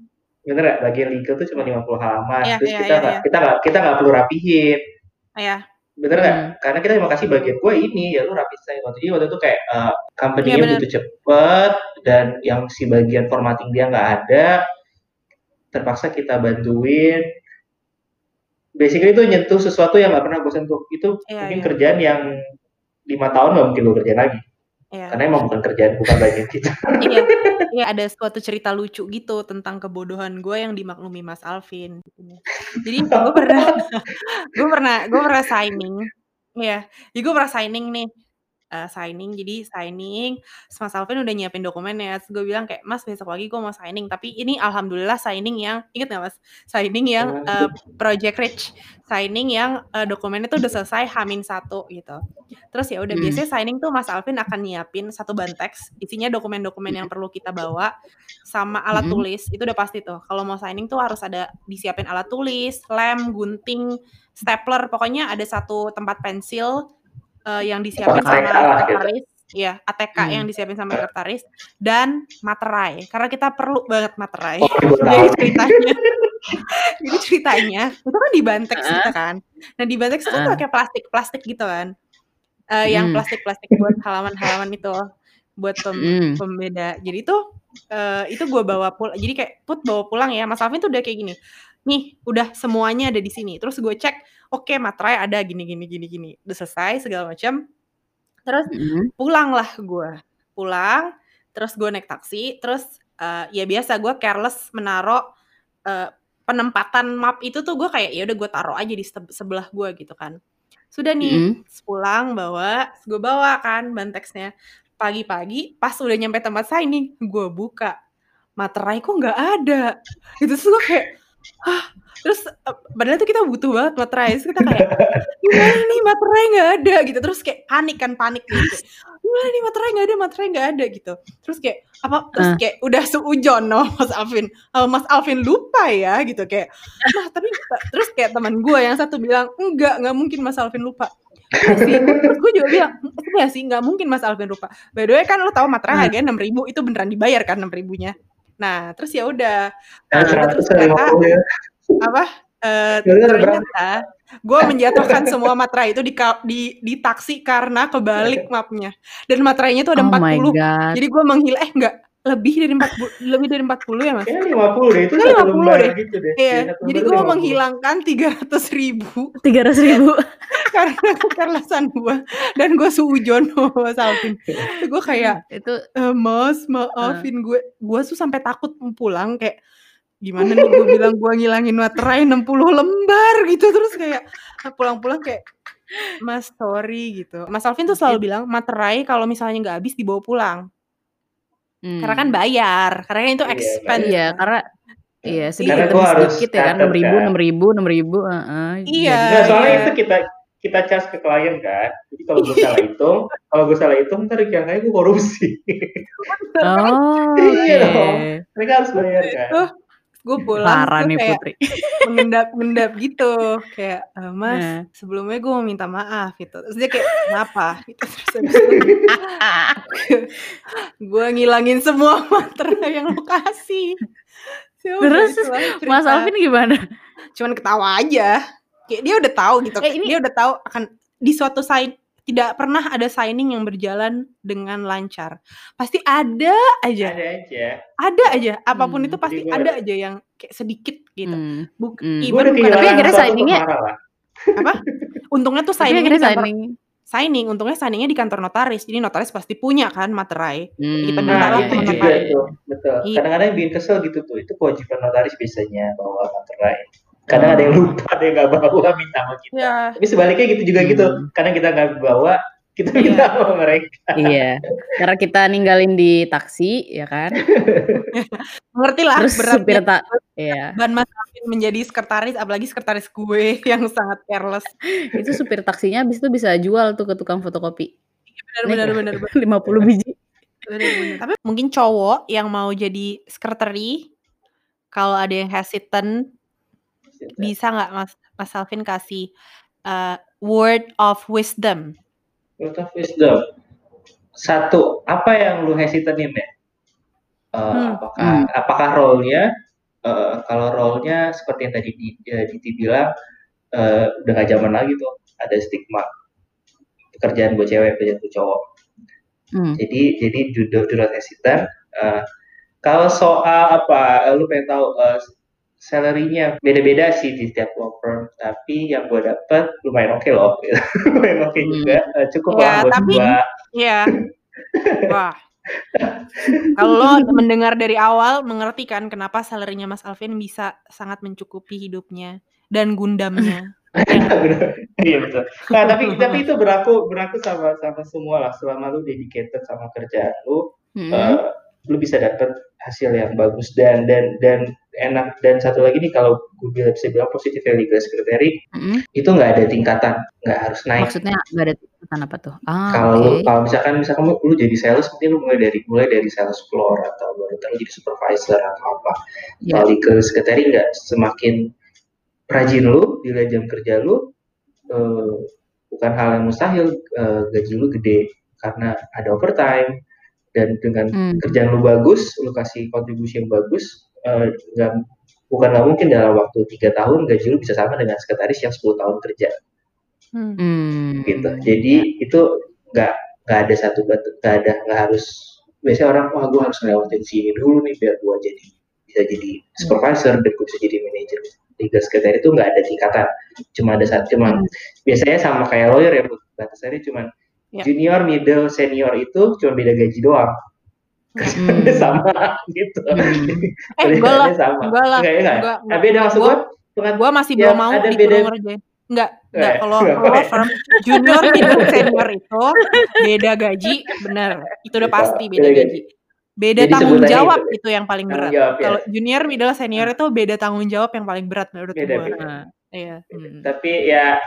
Bener nggak? Bagian legal tuh cuma 50 halaman, Iya terus iya kita iya nggak iya. kita nggak kita nggak perlu rapihin. Iya. Bener nggak? Mmm. Karena kita cuma kasih bagian gua ini, ya lu rapihin waktu jadi waktu itu kayak, Iya company-nya bener. butuh cepet dan yang si bagian formatting dia nggak ada, terpaksa kita bantuin. Basically itu nyentuh sesuatu yang nggak pernah gua sentuh. Itu Iya mungkin iya. kerjaan yang 5 tahun nggak mungkin kerjain lagi. Iya. Karena emang bukan kerjaan bukan bagian kita. Iya. Iya, ada suatu cerita lucu gitu tentang kebodohan gua yang dimaklumi Mas Alvin, gitu. Jadi gua pernah gua pernah gua pernah signing iya, jadi gua pernah signing nih, eee, signing jadi signing, terus Mas Alvin udah nyiapin dokumennya, terus gua bilang kayak, "Mas, besok pagi gua mau signing." Tapi ini alhamdulillah signing yang inget nggak, Mas? Signing yang, eee, project rich, signing yang, eee, dokumennya tuh udah selesai H-1 gitu. Terus ya udah Mmm. biasanya signing tuh Mas Alvin akan nyiapin 1 banteks, isinya dokumen-dokumen yang perlu kita bawa, sama alat Mhm. tulis, itu udah pasti tuh. Kalau mau signing tuh harus ada disiapin alat tulis, lem, gunting, stapler, pokoknya ada satu tempat pensil, eee, yang disiapin sama gitu. sekretaris iya, ATK yang Mmm. disiapin sama sekretaris, dan materai, karena kita perlu banget materai. Oh, Jadi ceritanya jadi ceritanya, itu kan di Heeh. kita kan. Nah, di banteks itu kan Heeh. pakai plastik-plastik gitu kan, eee, yang Mhm. plastik-plastik buat halaman-halaman itu, buat pem Mhm. pembeda. Jadi tuh, eee, itu gua bawa pul jadi kayak, "Put, bawa pulang ya." Mas Alvin tuh udah kayak gini, "Nih, udah semuanya ada di sini." Terus gue cek, "Oke, materai ada gini gini gini gini." Udah selesai segala macam, terus Mhm. pulanglah gua. Pulang, terus gua naik taksi, terus, eee, ya biasa gua careless menaro, eee, penempatan map itu tuh gua kayak, ya udah gua taruh aja di seb sebelah gua gitu kan. Sudah nih, Mhm. terus pulang bawa, gua bawa kan banteksnya. Pagi-pagi pas udah nyampe tempat signing, gua buka, materai kok nggak ada, gitu. Terus gua kayak, "Hah?" Terus, eee, padahal tuh kita butuh banget materai, terus kita kayak, "Gimana nih materai nggak ada?" Gitu. Terus kayak panik kan, panik gitu "Gimana nih materai nggak ada materai nggak ada?" Gitu. Terus kayak apa, terus Heeh. kayak udah seujon sama Mas Alvin, "Apa Mas Alvin lupa ya?" Gitu kayak, "Nah, tapi" terus kayak teman gua yang satu bilang, "Enggak, nggak mungkin Mas Alvin lupa." Iya sih, terus gua juga bilang, "Iya sih, nggak mungkin Mas Alvin lupa." By the way kan lu tahu materai Heeh. harganya 6.000 itu beneran dibayar kan 6.000-nya. Nah, terus ya udah, eee, udah terus 100 kali ternyata 50 ya. apa, berapa? ternyata gua menjatuhkan semua materai itu di di di taksi karena kebalik mapnya, dan materainya tuh ada Oh my 40. god. Jadi gua menghila eh, enggak, lebih dari 40 lebih dari 40 ya, Mas? Kayaknya 50 deh, itu Kayaknya 1 50 lembar deh. gitu deh. Iya, Iya, 1 jadi lembar tuh gua 50. menghilangkan 300.000 300.000. karena kecareless-an gua dan gua seujon sama Mas Alvin. Terus gua kayak, Itu eee, "Mas, maafin gue." Gua tuh sampai takut pulang kayak, gimana nih gua bilang gua ngilangin materai 60 lembar gitu, terus kayak pulang-pulang kayak, "Mas, sorry." Gitu. Mas Alvin tuh selalu bilang, materai kalau misalnya nggak habis dibawa pulang. Karena kan bayar, karena kan itu Iya, expense Iya, kan. karena iya, Iya. sedikit Karena demi sedikit ya kan, catat 6.000 kan. 6.000 6.000 heeh. Iya, Jadi Enggak, soalnya iya. itu kita kita charge ke klien kan. Jadi kalau gua salah hitung kalau gua salah hitung entar dikiranya gua korupsi. Bener kan? Oh, Iya dong, oke. mereka harus bayar kan. Gua pulang Parah nih kayak Putri. mengendap-endap gitu, kayak, eee, "Mas, Nah. sebelumnya gua mau minta maaf." Gitu. Terus dia kayak, "Kenapa?" Gitu. Terus gua ngilangin semua materai yang lu kasih. Ya udah Terus Mas. Alvin gimana? Cuman ketawa aja. Kayak dia udah tahu gitu, Eh, ini dia udah tahu akan di suatu sign tidak pernah ada signing yang berjalan dengan lancar. Pasti ada aja. Ada aja. Ada aja, apa pun itu Mmm. pasti Jadi ada aja yang kayak sedikit gitu. Mmm, Buk. Gua even bukan Tapi akhirnya signingnya apa? Untungnya tuh signing per signing signing, untungnya signingnya di kantor notaris. Jadi notaris pasti punya kan materai. Jadi Hmm, pendengar Nah, lah iya, itu iya, betul. Iya. Kadang-kadang bikin kesel gitu tuh, itu kewajiban notaris biasanya bawa materai. Kadang ada yang Oh. lupa, ada yang nggak bawa minta sama kita. Iya. Tapi sebaliknya gitu juga gitu. Hmm. Kadang kita nggak bawa, kita Iya. minta sama mereka. Iya, karena kita ninggalin di taksi, ya kan? Ngerti lah Terus supir tak, iya. ban Mas Alvin menjadi sekretaris, apalagi sekretaris gue yang sangat careless. Itu supir taksinya habis itu bisa jual tuh ke tukang fotokopi. Benar Nih, benar benar benar. 50 biji. benar benar. Tapi mungkin cowok yang mau jadi sekretari, kalau ada yang hesitant, bisa nggak Mas Mas Alvin kasih uh, word of wisdom? Word of wisdom. Satu, apa yang lu hesitanin ya? Eh, Hmm. apakah Hmm. apakah role-nya eh, kalau role-nya seperti yang tadi di, ya, Diti bilang eh, udah gak zaman lagi tuh ada stigma pekerjaan buat cewek pekerjaan buat cowok Hmm. jadi jadi do, do, do not Eh, kalau soal apa lu pengen tahu eh, salary-nya beda-beda sih di setiap law firm tapi yang gue dapet lumayan oke loh lumayan oke Hmm. juga Eh, cukup Ya, lah buat tapi- gua Iya. Wah. Kalau mendengar dari awal mengerti kan kenapa salarinya Mas Alvin bisa sangat mencukupi hidupnya dan gundamnya. Iya betul. Nah tapi tapi itu berlaku berlaku sama sama semua lah. Selama lu dedicated sama kerjaan lu, Hmm. eh, lu bisa dapet hasil yang bagus dan dan dan enak dan satu lagi nih kalau gue bilang bisa bilang positif legal secretary Hmm. itu nggak ada tingkatan, nggak harus naik. Maksudnya nggak ada tingkatan apa tuh? Ah, Kalau lu kalau misalkan misalkan lu, lu jadi sales mungkin lu mulai dari mulai dari sales floor atau baru lu jadi supervisor atau apa. Ya. Kalau legal secretary nggak semakin rajin lu di jam kerja lu eh, bukan hal yang mustahil eh, gaji lu gede karena ada overtime dan dengan Hmm. kerjaan lu bagus lu kasih kontribusi yang bagus eh, nggak bukan nggak mungkin dalam waktu tiga tahun gaji lu bisa sama dengan sekretaris yang 10 tahun kerja Hmm. Hmm. gitu jadi itu nggak nggak ada satu batu nggak ada nggak harus biasanya orang wah gue harus ngelewatin sini dulu nih biar gue jadi bisa jadi supervisor dan gue bisa jadi manajer legal secretary itu nggak ada tingkatan cuma ada satu cuma Hmm. biasanya sama kayak lawyer ya Bu. batasannya cuma Ya. junior middle senior itu cuma beda gaji doang Hmm. sama gitu Hmm. Eh, enggak lah. Sama Enggak lah. enggak, enggak. Nah, enggak. beda maksud Gua- gue Gua masih belum mau ada beda- ngerjain. Enggak, enggak. Eh, Kalau kalau firm junior middle senior itu beda gaji, bener. Itu udah pasti beda beda gaji. gaji. Beda Jadi tanggung jawab itu. itu yang paling berat. jawab, ya. Kalau junior, middle, senior itu beda tanggung jawab yang paling berat menurut Beda, gua. beda. Nah, Iya. hmm. tapi ya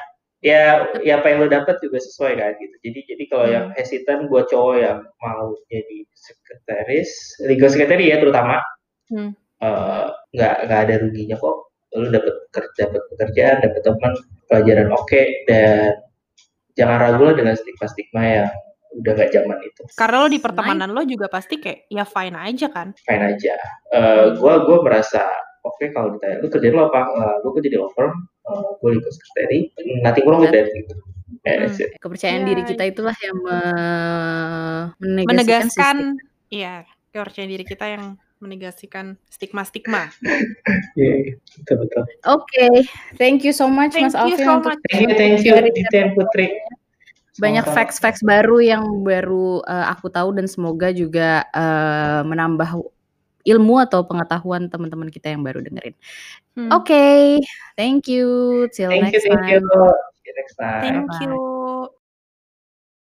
ya ya apa yang lo dapat juga sesuai kan gitu. Jadi jadi kalau Hmm. yang hesitant buat cowok yang mau jadi sekretaris legal secretary ya terutama Hmm. eh, nggak nggak ada ruginya kok. Lo dapat kerja dapat pekerjaan dapat teman pelajaran oke dan jangan ragu lah dengan stigma stigma yang udah gak zaman itu. Karena lo di pertemanan lo juga pasti kayak ya fine aja kan. fine aja. Eh, gua gua merasa oke kalau ditanya lu kerja lu apa? Gua kerja di law firm secretary nothing wrong with that gitu Eh, Hmm. it. Kepercayaan Ya, diri kita itulah yang me- menegasikan, Menegaskan, iya, kepercayaan diri kita yang menegasikan stigma-stigma. Iya, iya, betul betul. Oke, thank you so much Thank Mas you Alvin so untuk much. Thank you, thank you, Dita Putri. banyak facts-facts baru yang baru eh, aku tahu dan semoga juga eh, menambah ilmu atau pengetahuan teman-teman kita yang baru dengerin. Hmm. Oke, thank you. Till Thank you, next thank you. See you next time. Thank Bye-bye. you.